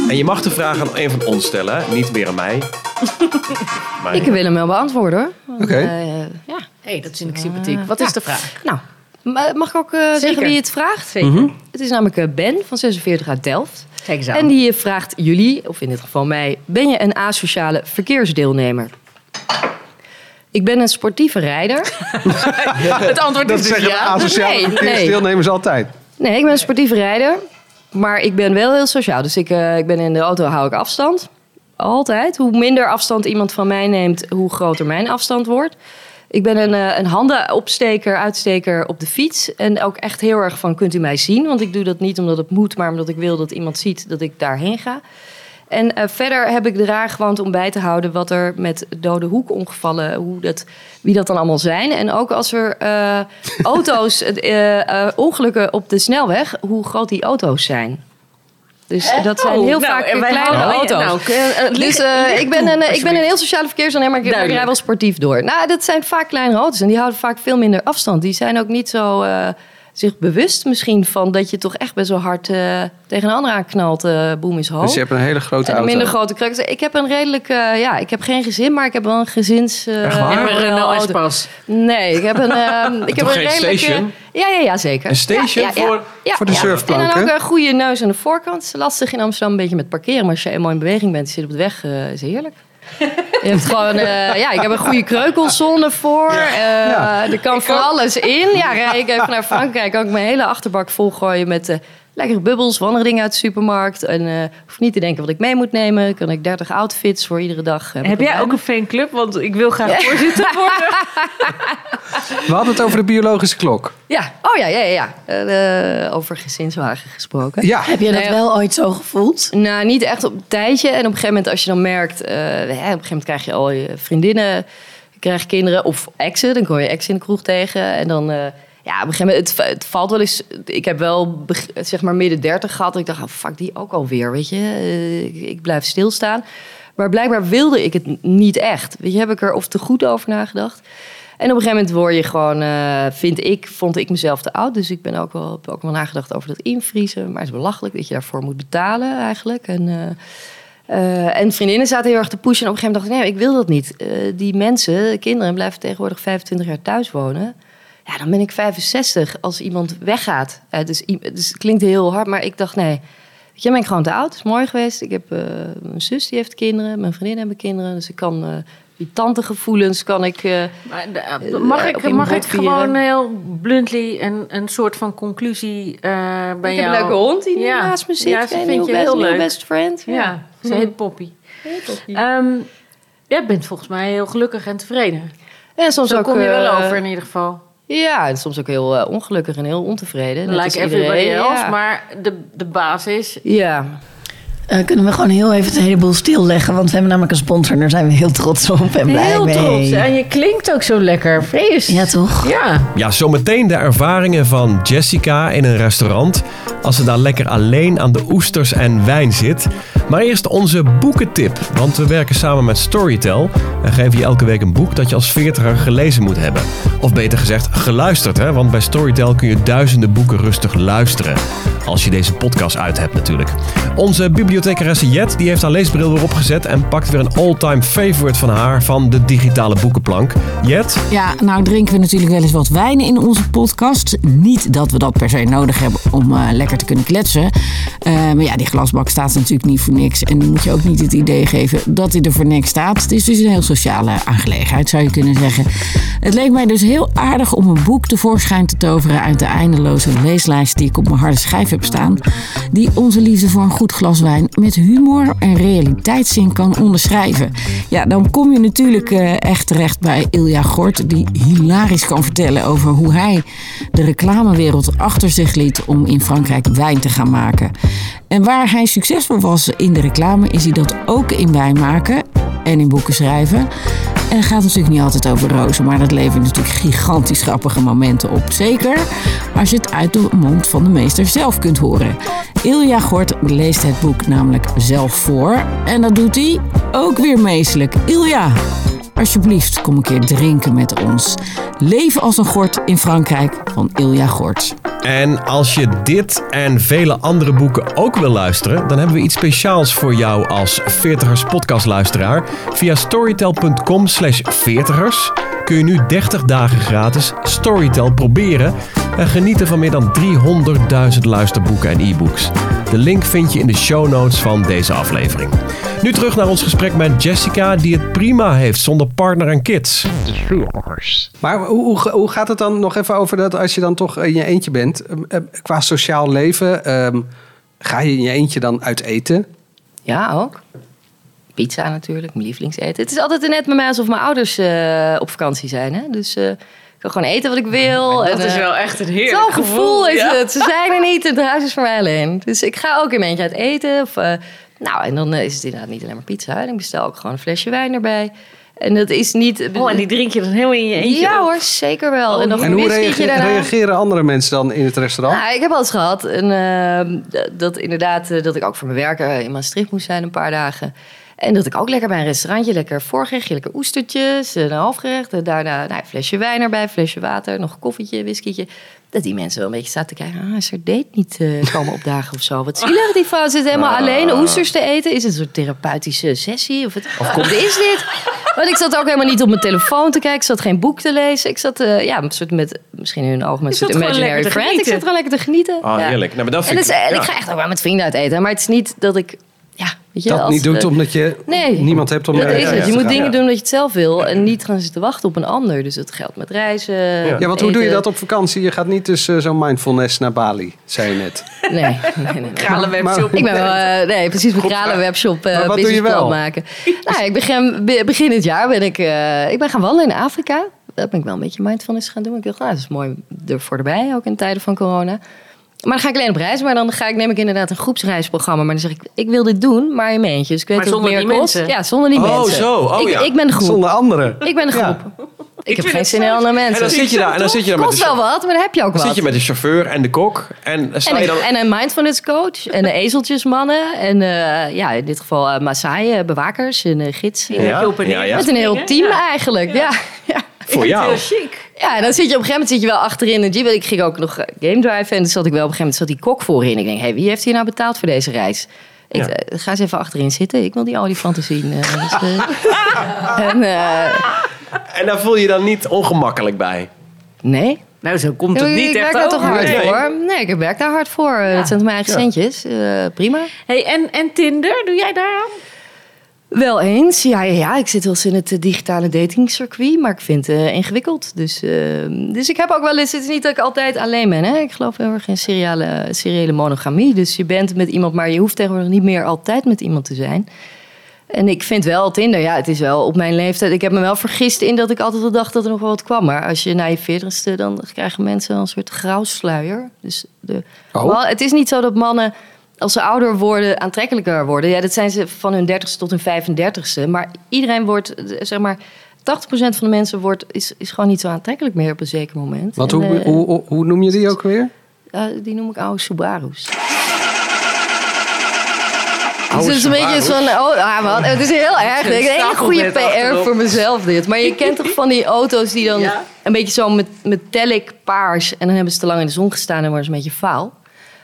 En je mag de vraag aan een van ons stellen, hè? niet meer aan mij. Maar Ik wil hem wel beantwoorden hoor. Oké. eh, ja. hey, dat vind ik sympathiek. Wat is de vraag? Nou, ma- mag ik ook zeggen wie het vraagt? Zeker. Het is namelijk Ben van 46 uit Delft. Kijk eens aan. En die vraagt jullie, of in dit geval mij, ben je een asociale verkeersdeelnemer? Ik ben een sportieve rijder. het antwoord Dat is dus zeggen ja. asociale Nee, verkeersdeelnemers altijd. Nee, ik ben een sportieve rijder. Maar ik ben wel heel sociaal. Dus ik, eh, ik ben in de auto hou ik afstand. Altijd. Hoe minder afstand iemand van mij neemt, hoe groter mijn afstand wordt. Ik ben een, eh, een handenopsteker, uitsteker op de fiets. En ook echt heel erg van, kunt u mij zien? Want ik doe dat niet omdat het moet, maar omdat ik wil dat iemand ziet dat ik daarheen ga. En eh, verder heb ik de raargewoonte om bij te houden wat er met dode hoekongevallen, hoe dat, wie dat dan allemaal zijn. En ook als er eh, auto's, eh, ongelukken op de snelweg, hoe groot die auto's zijn. Dus dat zijn Oh, heel nou, vaak kleine houden- auto's. nou, dus ik, ben een, ik ben een heel sociale verkeersondernemer, maar ik, Duidelijk. rij wel sportief door. Nou, dat zijn vaak kleinere auto's en die houden vaak veel minder afstand. Die zijn ook niet zo zich bewust misschien van dat je toch echt best wel hard eh, tegen een ander aanknalt. eh boem is hoog. Dus je hebt een hele grote En een auto. minder grote kruik. Dus Ik heb een redelijk, eh, ja, ik heb geen gezin, maar ik heb wel een gezins. eh, Echt waar? En een Renault. Espas. Nee, ik heb een, ehm, ik heb een geen redelijke. station? Ja, ja, ja, zeker. Een station Ja, ja, ja. voor- Ja, voor de ja. surfplank, En dan ook een goede neus aan de voorkant. Lastig in Amsterdam een beetje met parkeren, maar als je eenmaal in beweging bent, zit op de weg, eh, is heerlijk. Je hebt gewoon, eh, ja, ik heb een goede kreukelzone voor. Eh, Ja. Er kan van alles in. Ja, rij ik even naar Frankrijk, kan ik mijn hele achterbak volgooien met eh, lekkere bubbels, of andere dingen uit de supermarkt. En eh hoef niet te denken wat ik mee moet nemen. Kan ik 30 outfits voor iedere dag. Heb jij ook een fanclub? Want ik wil graag voorzitter worden. We hadden het over de biologische klok. Ja, oh ja, ja, ja. ja. Eh, over gezinswagen gesproken. Ja, Heb je dat Nee, wel ooit zo gevoeld? Nou, niet echt op een tijdje. En op een gegeven moment, als je dan merkt... eh, hè, op een gegeven moment krijg je al je vriendinnen, krijg je kinderen of exen. Dan kom je ex in de kroeg tegen. En dan, eh, ja, op een gegeven moment, het, valt wel eens... Ik heb wel, zeg maar, midden dertig gehad. Ik dacht, oh, fuck, die ook alweer, weet je. Eh, ik, blijf stilstaan. Maar blijkbaar wilde ik het niet echt. Weet je, heb ik er of te goed over nagedacht. En op een gegeven moment word je gewoon, eh, vind ik, vond ik mezelf te oud. Dus ik ben ook wel, heb ook wel nagedacht over dat invriezen. Maar het is belachelijk dat je daarvoor moet betalen eigenlijk. En, eh, en vriendinnen zaten heel erg te pushen. En op een gegeven moment dacht ik, nee, ik wil dat niet. Die mensen, kinderen, blijven tegenwoordig 25 jaar thuis wonen. Ja, dan ben ik 65 als iemand weggaat. Eh, dus, dus het klinkt heel hard, maar ik dacht, nee. Weet je, ben ik gewoon te oud. Het is mooi geweest. Ik heb eh, mijn zus, die heeft kinderen. Mijn vriendin hebben kinderen. Dus ik kan... eh, die tantegevoelens kan ik... Maar mag ik, mag ik gewoon heel bluntly een, een soort van conclusie bij ik jou... heb een leuke hond die Ja. naast me zit. Ja, ze vind je heel best, nieuwe leuk. best friend. Ja, ze heet Poppy. Ehm, jij bent volgens mij heel gelukkig en tevreden. En soms Zo ook, kom je wel over in ieder geval. Ja, en soms ook heel eh, ongelukkig en heel ontevreden. Like everybody iedereen, else, ja. maar de, de basis... Ja, Eh, kunnen we gewoon heel even het hele boel stilleggen? Want we hebben namelijk een sponsor en daar zijn we heel trots op en blij Heel mee. trots. En je klinkt ook zo lekker. Vrees. Ja, toch? Ja. Ja, zometeen de ervaringen van Jessica in een restaurant. Als ze daar lekker alleen aan de oesters en wijn zit. Maar eerst onze boekentip. Want we werken samen met Storytel en geven je elke week een boek dat je als veertiger gelezen moet hebben. Of beter gezegd, geluisterd. Hè? Want bij Storytel kun je duizenden boeken rustig luisteren. Als je deze podcast uit hebt natuurlijk. Onze bibliothecaresse Jet die heeft haar leesbril weer opgezet en pakt weer een all-time favorite van haar van de digitale boekenplank. Jet, Ja, nou drinken we natuurlijk wel eens wat wijn in onze podcast. Niet dat we dat per se nodig hebben om eh, lekker te kunnen kletsen. Eh, maar ja, die glasbak staat natuurlijk niet voor niks. En dan moet je ook niet het idee geven dat hij er voor niks staat. Het is dus een heel sociale aangelegenheid, zou je kunnen zeggen. Het leek mij dus heel aardig om een boek tevoorschijn te toveren uit de eindeloze leeslijst die ik op mijn harde schijf heb staan. Die onze liefde voor een goed glas wijn met humor en realiteitszin kan onderschrijven. Ja, dan kom je natuurlijk eh, echt terecht bij Ilja Gort, die hilarisch kan vertellen over hoe hij de reclamewereld achter zich liet om in Frankrijk wijn te gaan maken. En waar hij succesvol was in de reclame, is hij dat ook in wijn maken en in boeken schrijven. En het gaat natuurlijk niet altijd over rozen, maar dat levert natuurlijk gigantisch grappige momenten op. Zeker als je het uit de mond van de meester zelf kunt horen. Ilja Gort leest het boek namelijk zelf voor. En dat doet hij ook weer meestelijk. Ilja, alsjeblieft kom een keer drinken met ons. Leven als een gort in Frankrijk van Ilja Gort. En als je dit en vele andere boeken ook wil luisteren, dan hebben we iets speciaals voor jou als 40ers podcastluisteraar. Via storytel.com slash 40ers kun je nu 30 dagen gratis Storytel proberen en genieten van meer dan 300.000 luisterboeken en e-books. De link vind je in de show notes van deze aflevering. Nu terug naar ons gesprek met Jessica, die het prima heeft zonder partner en kids. Maar hoe, hoe, hoe gaat het dan nog even over dat als je dan toch in je eentje bent? ehm, eh, Qua sociaal leven, ehm, ga je in je eentje dan uit eten? Ja, ook. Pizza natuurlijk, mijn lievelingseten. Het is altijd net met mij alsof mijn ouders eh, op vakantie zijn. Hè? Dus eh, ik kan gewoon eten wat ik wil. En, eh, echt een Zo'n gevoel is het. Ze zijn er niet. Het huis is voor mij alleen. Dus ik ga ook in mijn eentje uit eten. Of, eh, nou, en dan is het inderdaad niet alleen maar pizza. Ik bestel ook gewoon een flesje wijn erbij. En dat is niet... Oh, en die drink je dan heel in je eentje? Ja hoor, zeker wel. en nog En hoe whiskietje reage- daarna. reageren andere mensen dan in het restaurant? Nou, ik heb al eens gehad en, dat inderdaad dat ik ook voor mijn werk in Maastricht moest zijn een paar dagen. En dat ik ook lekker bij een restaurantje, lekker voorgerechtje, lekker oestertjes, een halfgerecht. En daarna nou, een flesje wijn erbij, flesje water, nog een koffietje, whiskietje. Dat die mensen wel een beetje zaten te kijken. Ah, is er date niet eh, komen opdagen of zo? Wat zielig, die vrouw zit helemaal alleen oesters te eten. Is het een soort therapeutische sessie? Of, het, of wat is dit? Want ik zat ook helemaal niet op mijn telefoon te kijken. Ik zat geen boek te lezen. Ik zat eh, ja, een soort met, misschien in hun ogen met een soort imaginary friend. Ik zat gewoon lekker te genieten. Ah, Ja. heerlijk. Nou, maar dat En, vind het is- ik... en ja. ik ga echt ook wel met vrienden uit eten. Maar het is niet dat ik... Ja, weet je, dat als, niet doet eh, omdat je Nee. niemand hebt om dat is het. Je moet dingen doen dat je het zelf wil. En niet gaan zitten wachten op een ander. Dus dat geldt met reizen. Ja, want hoe doe je dat op vakantie? Je gaat niet dus eh, zo'n mindfulness naar Bali, zei je net. Nee, nee, nee. nee. Ik ben wel, eh, nee, precies, mijn kralenwebshop Maar uh, wat doe je wel? maken. Nou, ik begin, be- begin dit jaar ben ik, eh, ik ben gaan wandelen in Afrika. Dat ben ik wel een beetje mindfulness gaan doen. Ik dacht, nou, dat is mooi ervoor erbij, ook in tijden van corona. Maar dan ga ik alleen op reis, maar dan ga ik, neem ik inderdaad een groepsreisprogramma. Maar dan zeg ik, ik wil dit doen, maar in mijn eentje. Dus ik weet Maar dat het zonder meer die kost. mensen? Ja, zonder die Oh, mensen. zo. Oh, ik, ja. ik ben de groep. Zonder anderen. Ik ben de Ja. groep. Ik, heb geen zin in andere En mensen. dan zit je daar en dan zit je daar met kost de, wel wat, maar dan heb je ook dan wat. zit je met de chauffeur en de kok. En sta En je een, dan... en een mindfulness coach en de ezeltjesmannen. En eh, ja, in dit geval uh, Maasai, eh, bewakers en uh, gids. Ja, en. Met een heel Ja. team eigenlijk. Ja. Ja. Voor jou. Heel chic. ja, en dan zit je op een gegeven moment zit je wel achterin de jeep. Ik ging ook nog eh, game driven en dan zat ik wel op een gegeven moment zat die kok voorin. Ik denk, hey, wie heeft hier nou betaald voor deze reis? Ik Ja. eh, ga eens even achterin zitten. Ik wil die olifanten zien. eh, dus, en, eh, En daar voel je je dan niet ongemakkelijk bij. nee. Nou, zo komt het ik niet werk echt daar toch hard Nee. voor. Nee, ik werk daar hard voor. Eh, Dat zijn mijn eigen Ja. centjes. Eh, prima. Hey, en, en Tinder, doe jij daar aan? Wel eens, ja, ja, ja. Ik zit wel eens in het eh, digitale datingcircuit, maar ik vind het eh, ingewikkeld. Dus, eh, dus ik heb ook wel eens, het is niet dat ik altijd alleen ben. Hè? Ik geloof heel erg in seriale, seriële monogamie. Dus je bent met iemand, maar je hoeft tegenwoordig niet meer altijd met iemand te zijn. En ik vind wel Tinder, ja, het is wel op mijn leeftijd. Ik heb me wel vergist in dat ik altijd wel dacht dat er nog wel wat kwam. Maar als je na je veertigste, dan krijgen mensen een soort grauwsluier. Dus de, Oh. wel, het is niet zo dat mannen, als ze ouder worden, aantrekkelijker worden. Ja, dat zijn ze van hun dertigste tot hun 35ste. Maar iedereen wordt, zeg maar, 80% van de mensen wordt, is, is gewoon niet zo aantrekkelijk meer op een zeker moment. Want En, hoe, eh, hoe, hoe, hoe noem je die ook weer? eh, die noem ik oude Subaru's. Dus het is een beetje zo'n... Oh, ah, man, het is heel erg. Ik denk, Een hele goede PR achterop. voor mezelf dit. Maar je kent toch van die auto's die dan Ja. een beetje zo met metallic paars... en dan hebben ze te lang in de zon gestaan en worden ze een beetje faal.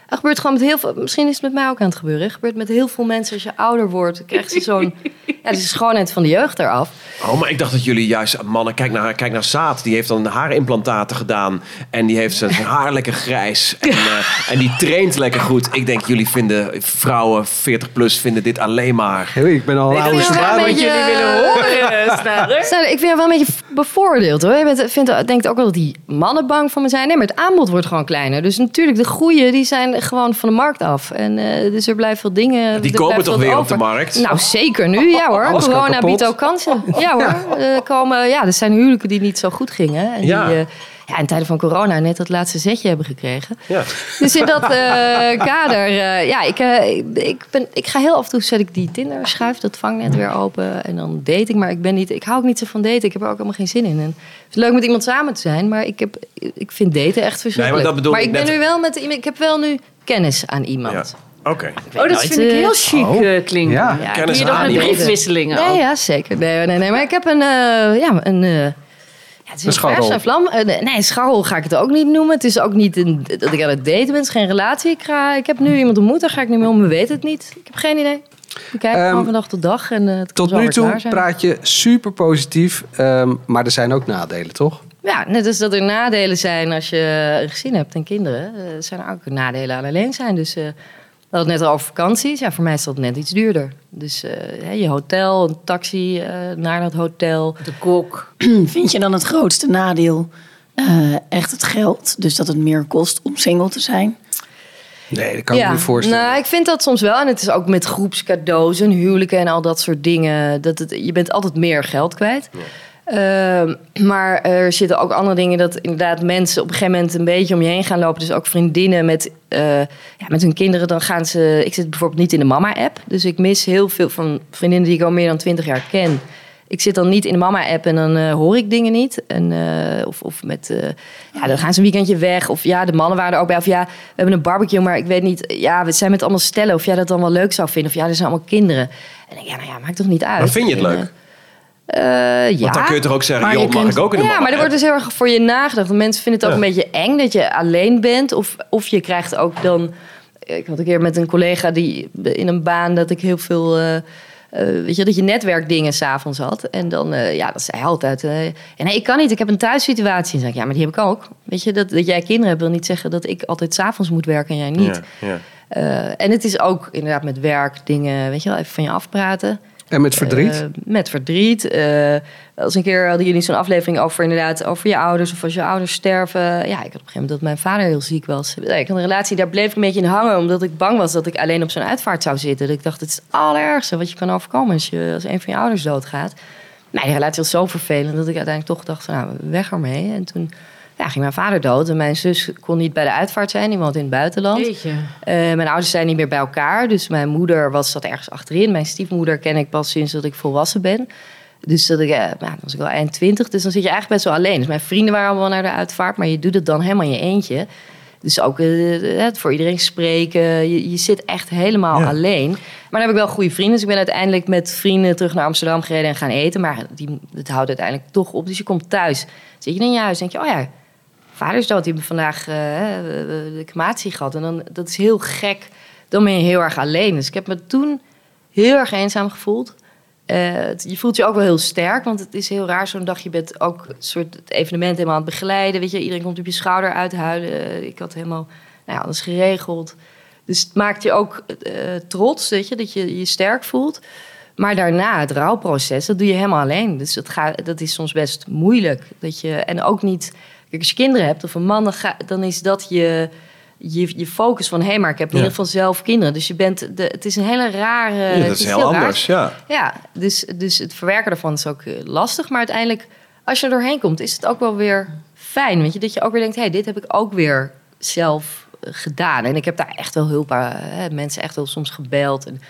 Dat gebeurt gewoon met heel veel... Misschien is het met mij ook aan het gebeuren. Het gebeurt met heel veel mensen als je ouder wordt. Dan krijg je zo'n... Ja, dus de schoonheid van de jeugd eraf. Oh, maar ik dacht dat jullie juist... Mannen, kijk naar, kijk naar Saad. Die heeft dan haarimplantaten gedaan. En die heeft zijn haar lekker grijs. En, eh, en die traint lekker goed. Ik denk, jullie vinden... Vrouwen 40 plus vinden dit alleen maar... Hey, ik ben al een oude vind het wel zwaar. een beetje- Jullie willen horen, ik vind het wel een beetje bevoordeeld hoor. Je bent, vindt, denkt ook wel dat die mannen bang voor me zijn. Nee, maar het aanbod wordt gewoon kleiner. Dus natuurlijk, de goeie die zijn gewoon van de markt af. En eh, dus er blijven veel dingen. Die komen toch weer op over. de markt? Nou, zeker nu. Ja hoor. Alles Corona biedt ook kansen. Ja hoor. Er komen, ja, er zijn huwelijken die niet zo goed gingen. En Ja. die eh, ja, in tijden van corona net dat laatste zetje hebben gekregen. Ja. Dus in dat eh, kader, eh, ja, ik, eh, ik, ben, ik ga heel af en toe zet ik die Tinder schuif dat vangnet weer open en dan date ik. Maar ik ben niet, ik hou ook niet zo van daten. Ik heb er ook helemaal geen zin in. En het is leuk met iemand samen te zijn, maar ik, heb, ik vind daten echt verschrikkelijk. dat bedoel maar ik ik ben net. nu wel met iemand, ik heb wel nu kennis aan iemand. Ja. Oké. Oh, dat vind ik heel chic oh. klinken. Ja. Ja, Kennis je dat aan met iemand. briefwisselingen Ja, ook? ja, zeker. Nee, nee, nee. Maar ik heb een, eh, ja, een, eh, ja, het is Een een vers scharrel. en vlam. Eh, nee, scharrel ga ik het ook niet noemen. Het is ook niet een, dat ik aan het daten ben. Geen relatie. Ik, ga, ik heb nu iemand ontmoet, daar ga ik niet mee om. We weten het niet. Ik heb geen idee. Ik kijk Ehm, van dag tot dag. En, het kan Tot nu toe zijn. praat je super positief, ehm, maar er zijn ook nadelen, toch? Ja, net als dat er nadelen zijn als je een gezin hebt en kinderen. eh, zijn er ook nadelen aan alleen zijn. Dus we hadden het net al over vakanties. Ja, voor mij is dat net iets duurder. Dus eh, hè, je hotel, een taxi eh, naar dat hotel. De kok. Vind je dan het grootste nadeel eh, echt het geld? Dus dat het meer kost om single te zijn? Nee, dat kan ik me niet voorstellen. Nou, ik vind dat soms wel. En het is ook met groepscadeaus en huwelijken en al dat soort dingen. Dat het, je bent altijd meer geld kwijt. Ehm, maar er zitten ook andere dingen dat inderdaad mensen op een gegeven moment een beetje om je heen gaan lopen. Dus ook vriendinnen met, eh, ja, met hun kinderen. Dan gaan ze. Ik zit bijvoorbeeld niet in de mama-app. Dus ik mis heel veel van vriendinnen die ik al meer dan twintig jaar ken. Ik zit dan niet in de mama-app en dan eh, hoor ik dingen niet. En, eh, of, of met, ja, dan gaan ze een weekendje weg. Of ja, de mannen waren er ook bij. Of ja, we hebben een barbecue, maar ik weet niet. Ja, we zijn met allemaal stellen. Of jij dat dan wel leuk zou vinden. Of ja, er zijn allemaal kinderen. En ik, ja, nou ja, maakt toch niet uit. Maar vind je het En, leuk? Eh, eh, ja. Want dan kun je toch ook zeggen, Maar joh, mag kunt- ik ook in de Ja, maar er wordt dus heel erg voor je nagedacht. Want mensen vinden het ook Ja. een beetje eng dat je alleen bent. Of, of je krijgt ook dan... Ik had een keer met een collega die in een baan dat ik heel veel... eh, weet je, dat je netwerkdingen s'avonds had. En dan, ja, dat zei hij altijd. en nee, ik kan niet, ik heb een thuissituatie. En zeg ik, ja, maar die heb ik ook. Weet je, dat, dat jij kinderen hebt wil niet zeggen dat ik altijd s'avonds moet werken en jij niet. Ja, ja. En het is ook inderdaad met werk dingen, weet je wel, even van je afpraten. En met verdriet? Eh, met verdriet. Eh, als een keer hadden jullie zo'n aflevering over inderdaad over je ouders of als je ouders sterven. Ja, ik had op een gegeven moment dat mijn vader heel ziek was. Ik had een relatie, daar bleef ik een beetje in hangen, omdat ik bang was dat ik alleen op zo'n uitvaart zou zitten. Dat ik dacht, het is het allerergste wat je kan overkomen als, je, als een van je ouders doodgaat. Die relatie was zo vervelend dat ik uiteindelijk toch dacht, van, nou, weg ermee. En toen ja, ging mijn vader dood en mijn zus kon niet bij de uitvaart zijn, die woont in het buitenland. Eh, mijn ouders zijn niet meer bij elkaar. Dus mijn moeder was zat ergens achterin. Mijn stiefmoeder ken ik pas sinds dat ik volwassen ben. Dus dat ik, eh, nou, dan was ik wel eind twintig. Dus dan zit je eigenlijk best wel alleen. Dus mijn vrienden waren allemaal naar de uitvaart. Maar je doet het dan helemaal in je eentje. Dus ook het voor iedereen spreken. Je, je zit echt helemaal Ja. alleen. Maar dan heb ik wel goede vrienden. Dus ik ben uiteindelijk met vrienden terug naar Amsterdam gereden en gaan eten. Maar die, het houdt uiteindelijk toch op. Dus je komt thuis. Zit je in je huis denk je, oh ja, vader is dood. Die hebben vandaag eh, de crematie gehad. En dan, dat is heel gek. Dan ben je heel erg alleen. Dus ik heb me toen heel erg eenzaam gevoeld. Eh, je voelt je ook wel heel sterk, want het is heel raar zo'n dag. Je bent ook soort het evenement helemaal aan het begeleiden. Weet je, iedereen komt op je schouder uithuilen. Eh, ik had helemaal nou ja, alles geregeld. Dus het maakt je ook trots, weet je, dat je je sterk voelt. Maar daarna, het rouwproces, dat doe je helemaal alleen. Dus dat, gaat, dat is soms best moeilijk. Dat je, en ook niet... Kijk, als je kinderen hebt of een man, dan, ga, dan is dat je, je, je focus van... hé, maar ik heb in ieder geval zelf kinderen. Dus je bent... De, het is een hele rare... Ja, het dat is heel anders, ja. Ja, dus, dus het verwerken daarvan is ook eh, lastig. Maar uiteindelijk, als je er doorheen komt, is het ook wel weer fijn. Weet je, dat je ook weer denkt, hé, hey, dit heb ik ook weer zelf eh, gedaan. En ik heb daar echt wel hulp aan. Hè, mensen echt wel soms gebeld. En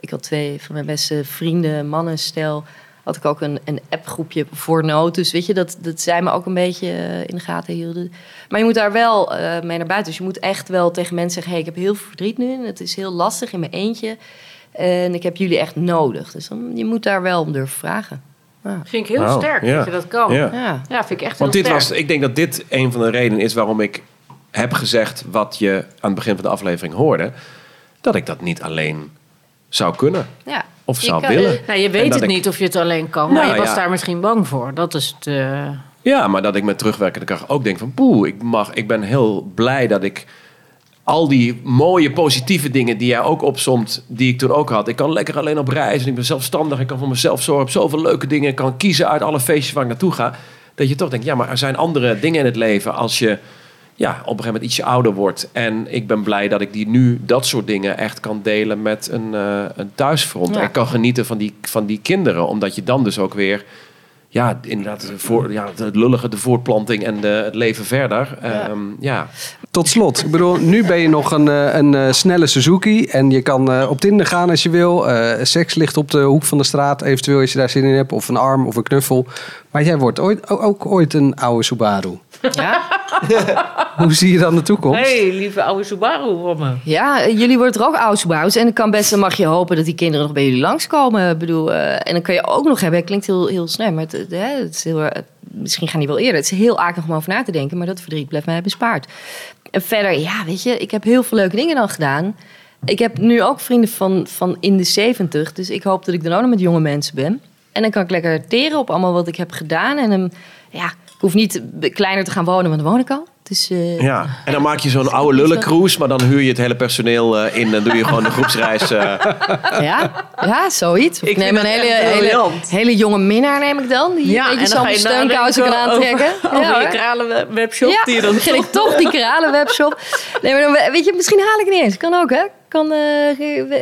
ik had twee van mijn beste vrienden, mannen, stel... had ik ook een, een appgroepje voor nood. Dus weet je, dat, dat zij me ook een beetje eh, in de gaten hielden. Maar je moet daar wel eh, mee naar buiten. Dus je moet echt wel tegen mensen zeggen... hey, ik heb heel veel verdriet nu en het is heel lastig in mijn eentje... En ik heb jullie echt nodig. Dus dan, je moet daar wel om durven vragen. Ja. Vind ik heel sterk ja. dat je dat kan. Ja. Ja, Ja. vind ik echt Want heel dit sterk. was, ik denk dat dit een van de redenen is waarom ik heb gezegd wat je aan het begin van de aflevering hoorde. Dat ik dat niet alleen zou kunnen Ja. of Je zou kan- willen. Nou, je weet het ik- niet of je het alleen kan, Nou, maar je was ja. daar misschien bang voor. Dat is het. eh, Ja, maar dat ik met terugwerkende kracht ook denk van... poeh, ik, mag, ik ben heel blij dat ik al die mooie positieve dingen die jij ook opsomt... die ik toen ook had. Ik kan lekker alleen op reis en ik ben zelfstandig. Ik kan voor mezelf zorgen. Heb zoveel leuke dingen. Ik kan kiezen uit alle feestjes waar ik naartoe ga. Dat je toch denkt, ja, maar er zijn andere dingen in het leven... als je ja, op een gegeven moment ietsje ouder wordt. En ik ben blij dat ik die nu, dat soort dingen, echt kan delen met een, eh, een thuisfront. Ja. En kan genieten van die, van die kinderen. Omdat je dan dus ook weer ja, inderdaad, de voor, ja, het lullige, de voortplanting en de, het leven verder. Ja. ja. Tot slot, ik bedoel, nu ben je nog een, eh, een eh, snelle Suzuki en je kan eh, op Tinder gaan als je wil. Eh, seks ligt op de hoek van de straat, eventueel als je daar zin in hebt, of een arm of een knuffel. Maar jij wordt ooit, ook ooit een oude Subaru. Ja? Hoe zie je dan de toekomst? hey, lieve oude Subaru voor me. Ja, eh, jullie worden er ook oudbouws. En dan kan best, dan mag je hopen dat die kinderen nog bij jullie langskomen. Ik bedoel, eh, en dan kan je ook nog hebben, het klinkt heel, heel snel, maar het, hè, het is heel, het- misschien gaan die wel eerder. Het is heel akelig om over na te denken, maar dat verdriet blijft mij bespaard. En verder, ja, weet je, ik heb heel veel leuke dingen dan gedaan. Ik heb nu ook vrienden van, van in de 70, dus ik hoop dat ik dan ook nog met jonge mensen ben. En dan kan ik lekker teren op allemaal wat ik heb gedaan. En dan, ja, ik hoef niet kleiner te gaan wonen, want dan woon ik al. Dus, eh, ja, en dan maak je zo'n oude lullencruise, maar dan huur je het hele personeel eh, in en doe je gewoon de groepsreis. eh. Ja, ja zoiets. Of Ik neem een hele, hele, hele jonge minnaar neem ik dan. Die Ja, een beetje en dan ga zo'n je steunkousen kan aantrekken. Over, over ja, je hoor. kralenwebshop ja, die je dan dan begin ik toch die kralenwebshop. Nee, maar dan, weet je, misschien haal ik het niet eens. Kan ook, hè? Kan, eh,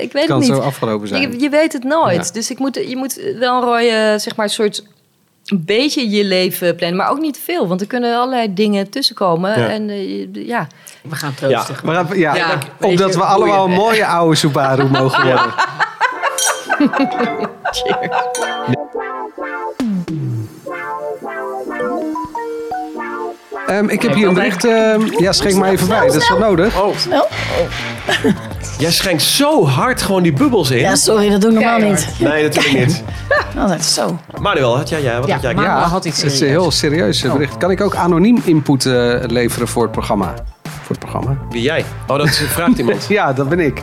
ik weet kan het zo niet. afgelopen zijn. Je, je weet het nooit. Ja. Dus ik moet, je moet wel een rode, zeg maar, een soort... Een beetje je leven plannen, maar ook niet veel. Want er kunnen allerlei dingen tussenkomen. Ja. En eh, ja, We gaan troosten. We gaan- ja, Ja, omdat we allemaal een mooie oude Subaru mogen worden. Ehm, ik heb hier een bericht. ehm, ja, schenk maar even bij. Dat is wel nodig. Oh, Snel. jij schenkt zo hard gewoon die bubbels in. Ja, sorry, dat doe ik normaal niet. Nee, natuurlijk niet. Altijd zo. Manuel, had jij, ja, wat Ja, had jij? maar- Ja, had iets het is een heel serieus eh, bericht. Kan ik ook anoniem input eh, leveren voor het programma? Voor het programma? Wie jij? Oh, dat vraagt iemand. Ja, dat ben ik.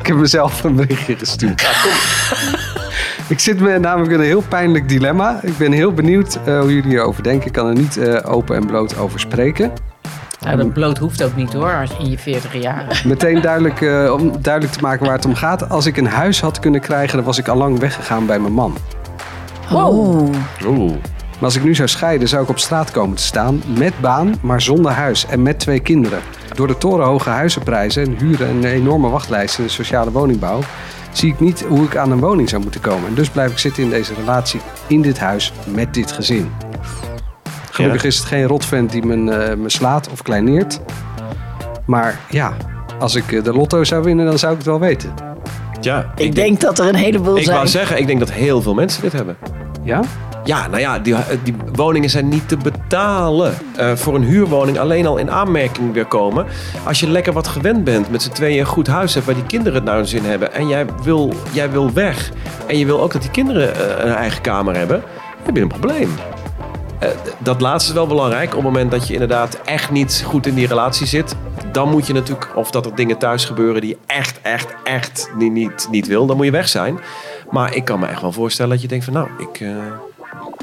Ik heb mezelf een berichtje gestuurd. Ik zit me namelijk in een heel pijnlijk dilemma. Ik ben heel benieuwd eh, hoe jullie hierover denken. Ik kan er niet eh, open en bloot over spreken. Nou, dat bloot hoeft ook niet hoor, als in je 40 jaren. Meteen duidelijk, eh, om duidelijk te maken waar het om gaat. Als ik een huis had kunnen krijgen, dan was ik al lang weggegaan bij mijn man. Oh. Oeh. Maar als ik nu zou scheiden, zou ik op straat komen te staan. Met baan, maar zonder huis en met twee kinderen. Door de torenhoge huizenprijzen en huren en een enorme wachtlijst in de sociale woningbouw... zie ik niet hoe ik aan een woning zou moeten komen. En dus blijf ik zitten in deze relatie, in dit huis, met dit gezin. Gelukkig Ja. is het geen rotvent die me, eh, me slaat of kleineert. Maar ja, als ik eh, de lotto zou winnen, dan zou ik het wel weten. Ja, Ik denk dat er een heleboel Ik zijn. wou zeggen, ik denk dat heel veel mensen dit hebben. Ja? Ja, nou ja, die, die woningen zijn niet te betalen. Eh, voor een huurwoning alleen al in aanmerking weer komen. Als je lekker wat gewend bent, met z'n tweeën een goed huis hebt... waar die kinderen het naar hun zin hebben... en jij wil, jij wil weg... en je wil ook dat die kinderen eh, een eigen kamer hebben... heb je een probleem. Eh, dat laatste is wel belangrijk. Op het moment dat je inderdaad echt niet goed in die relatie zit... dan moet je natuurlijk... of dat er dingen thuis gebeuren die echt, echt, echt niet, niet, niet wil... dan moet je weg zijn. Maar ik kan me echt wel voorstellen dat je denkt van... nou, ik... eh,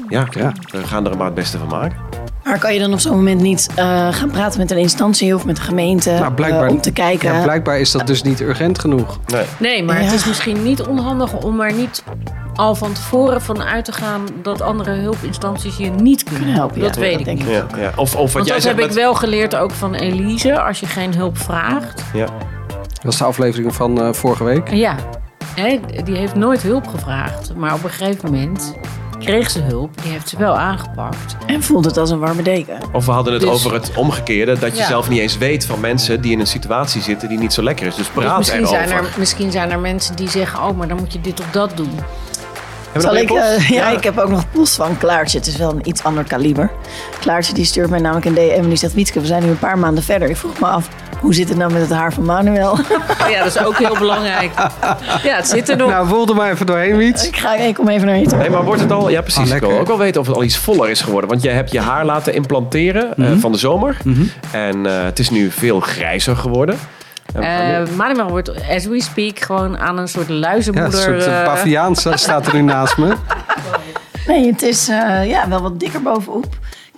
ja, Ja. we gaan er maar het beste van maken. Maar kan je dan op zo'n moment niet eh, gaan praten met een instantie of met de gemeente Nou, blijkbaar, eh, om te kijken? Ja, blijkbaar is dat dus niet urgent genoeg. Nee. Nee, maar Ja. het is misschien niet onhandig om er niet al van tevoren van uit te gaan dat andere hulpinstanties je niet kunnen helpen, Dat ja, weet dat ik denk niet. ik. Ja, ja. Of, of wat Want jij dat zegt heb ik wel geleerd ook van Elise. Als je geen hulp vraagt. Ja. Dat was de aflevering van eh, vorige week. Ja, hè, die heeft nooit hulp gevraagd. Maar op een gegeven moment kreeg ze hulp. Die heeft ze wel aangepakt. En voelt het als een warme deken. Of we hadden het Dus- over het omgekeerde. Dat je Ja. zelf niet eens weet van mensen die in een situatie zitten die niet zo lekker is. Dus Dus praat misschien, erover. zijn er, misschien zijn er mensen die zeggen... oh, maar dan moet je dit of dat doen. Hebben we Zal nog ik, post? eh, ja, ik heb ook nog post van Klaartje. Het is wel een iets ander kaliber. Klaartje die stuurt mij namelijk een DM en die zegt... Wietske, we zijn nu een paar maanden verder. Ik vroeg me af, hoe zit het nou met het haar van Manuel? Oh ja, dat is ook heel belangrijk. Ja, het zit er nog. Nou, voel er maar even doorheen, Wiets. ik, ga, ik kom even naar je toe. Nee, maar wordt het al... Ja, precies. Oh, ik wil ook wel weten of het al iets voller is geworden. Want jij hebt je haar laten implanteren eh, Mhm. van de zomer. En eh, het is nu veel grijzer geworden. Eh Manuel wordt, as we speak, gewoon aan een soort Ja, een luizenmoeder... soort paviaan staat er nu naast me. Nee, het is eh, ja, wel wat dikker bovenop.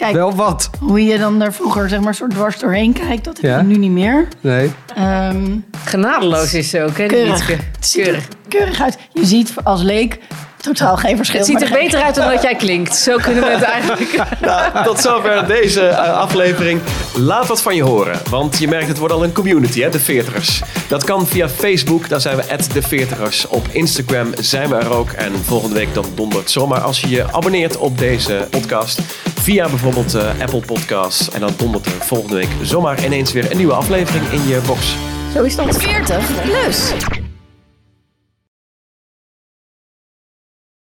Kijk, Wel wat. hoe je dan daar vroeger zeg maar soort dwars doorheen kijkt, dat heb Ja. je nu niet meer. Nee. Ehm, genadeloos is ze ook, hè? keurig. Wietske? Het ziet er Keurig. keurig uit. Je ziet als leek totaal geen verschil. Het ziet er beter uit dan dat jij klinkt. Zo kunnen we het eigenlijk... Nou, tot zover deze eh, aflevering. Laat wat van je horen. Want je merkt, het wordt al een community, hè, de Veertigers. Dat kan via Facebook, daar zijn we de Veertigers. Op Instagram zijn we er ook. En volgende week dan dondert zomaar als je je abonneert op deze podcast. Via bijvoorbeeld eh, Apple Podcasts. En dan dondert er volgende week zomaar ineens weer een nieuwe aflevering in je box. Zo is dat. 40 plus.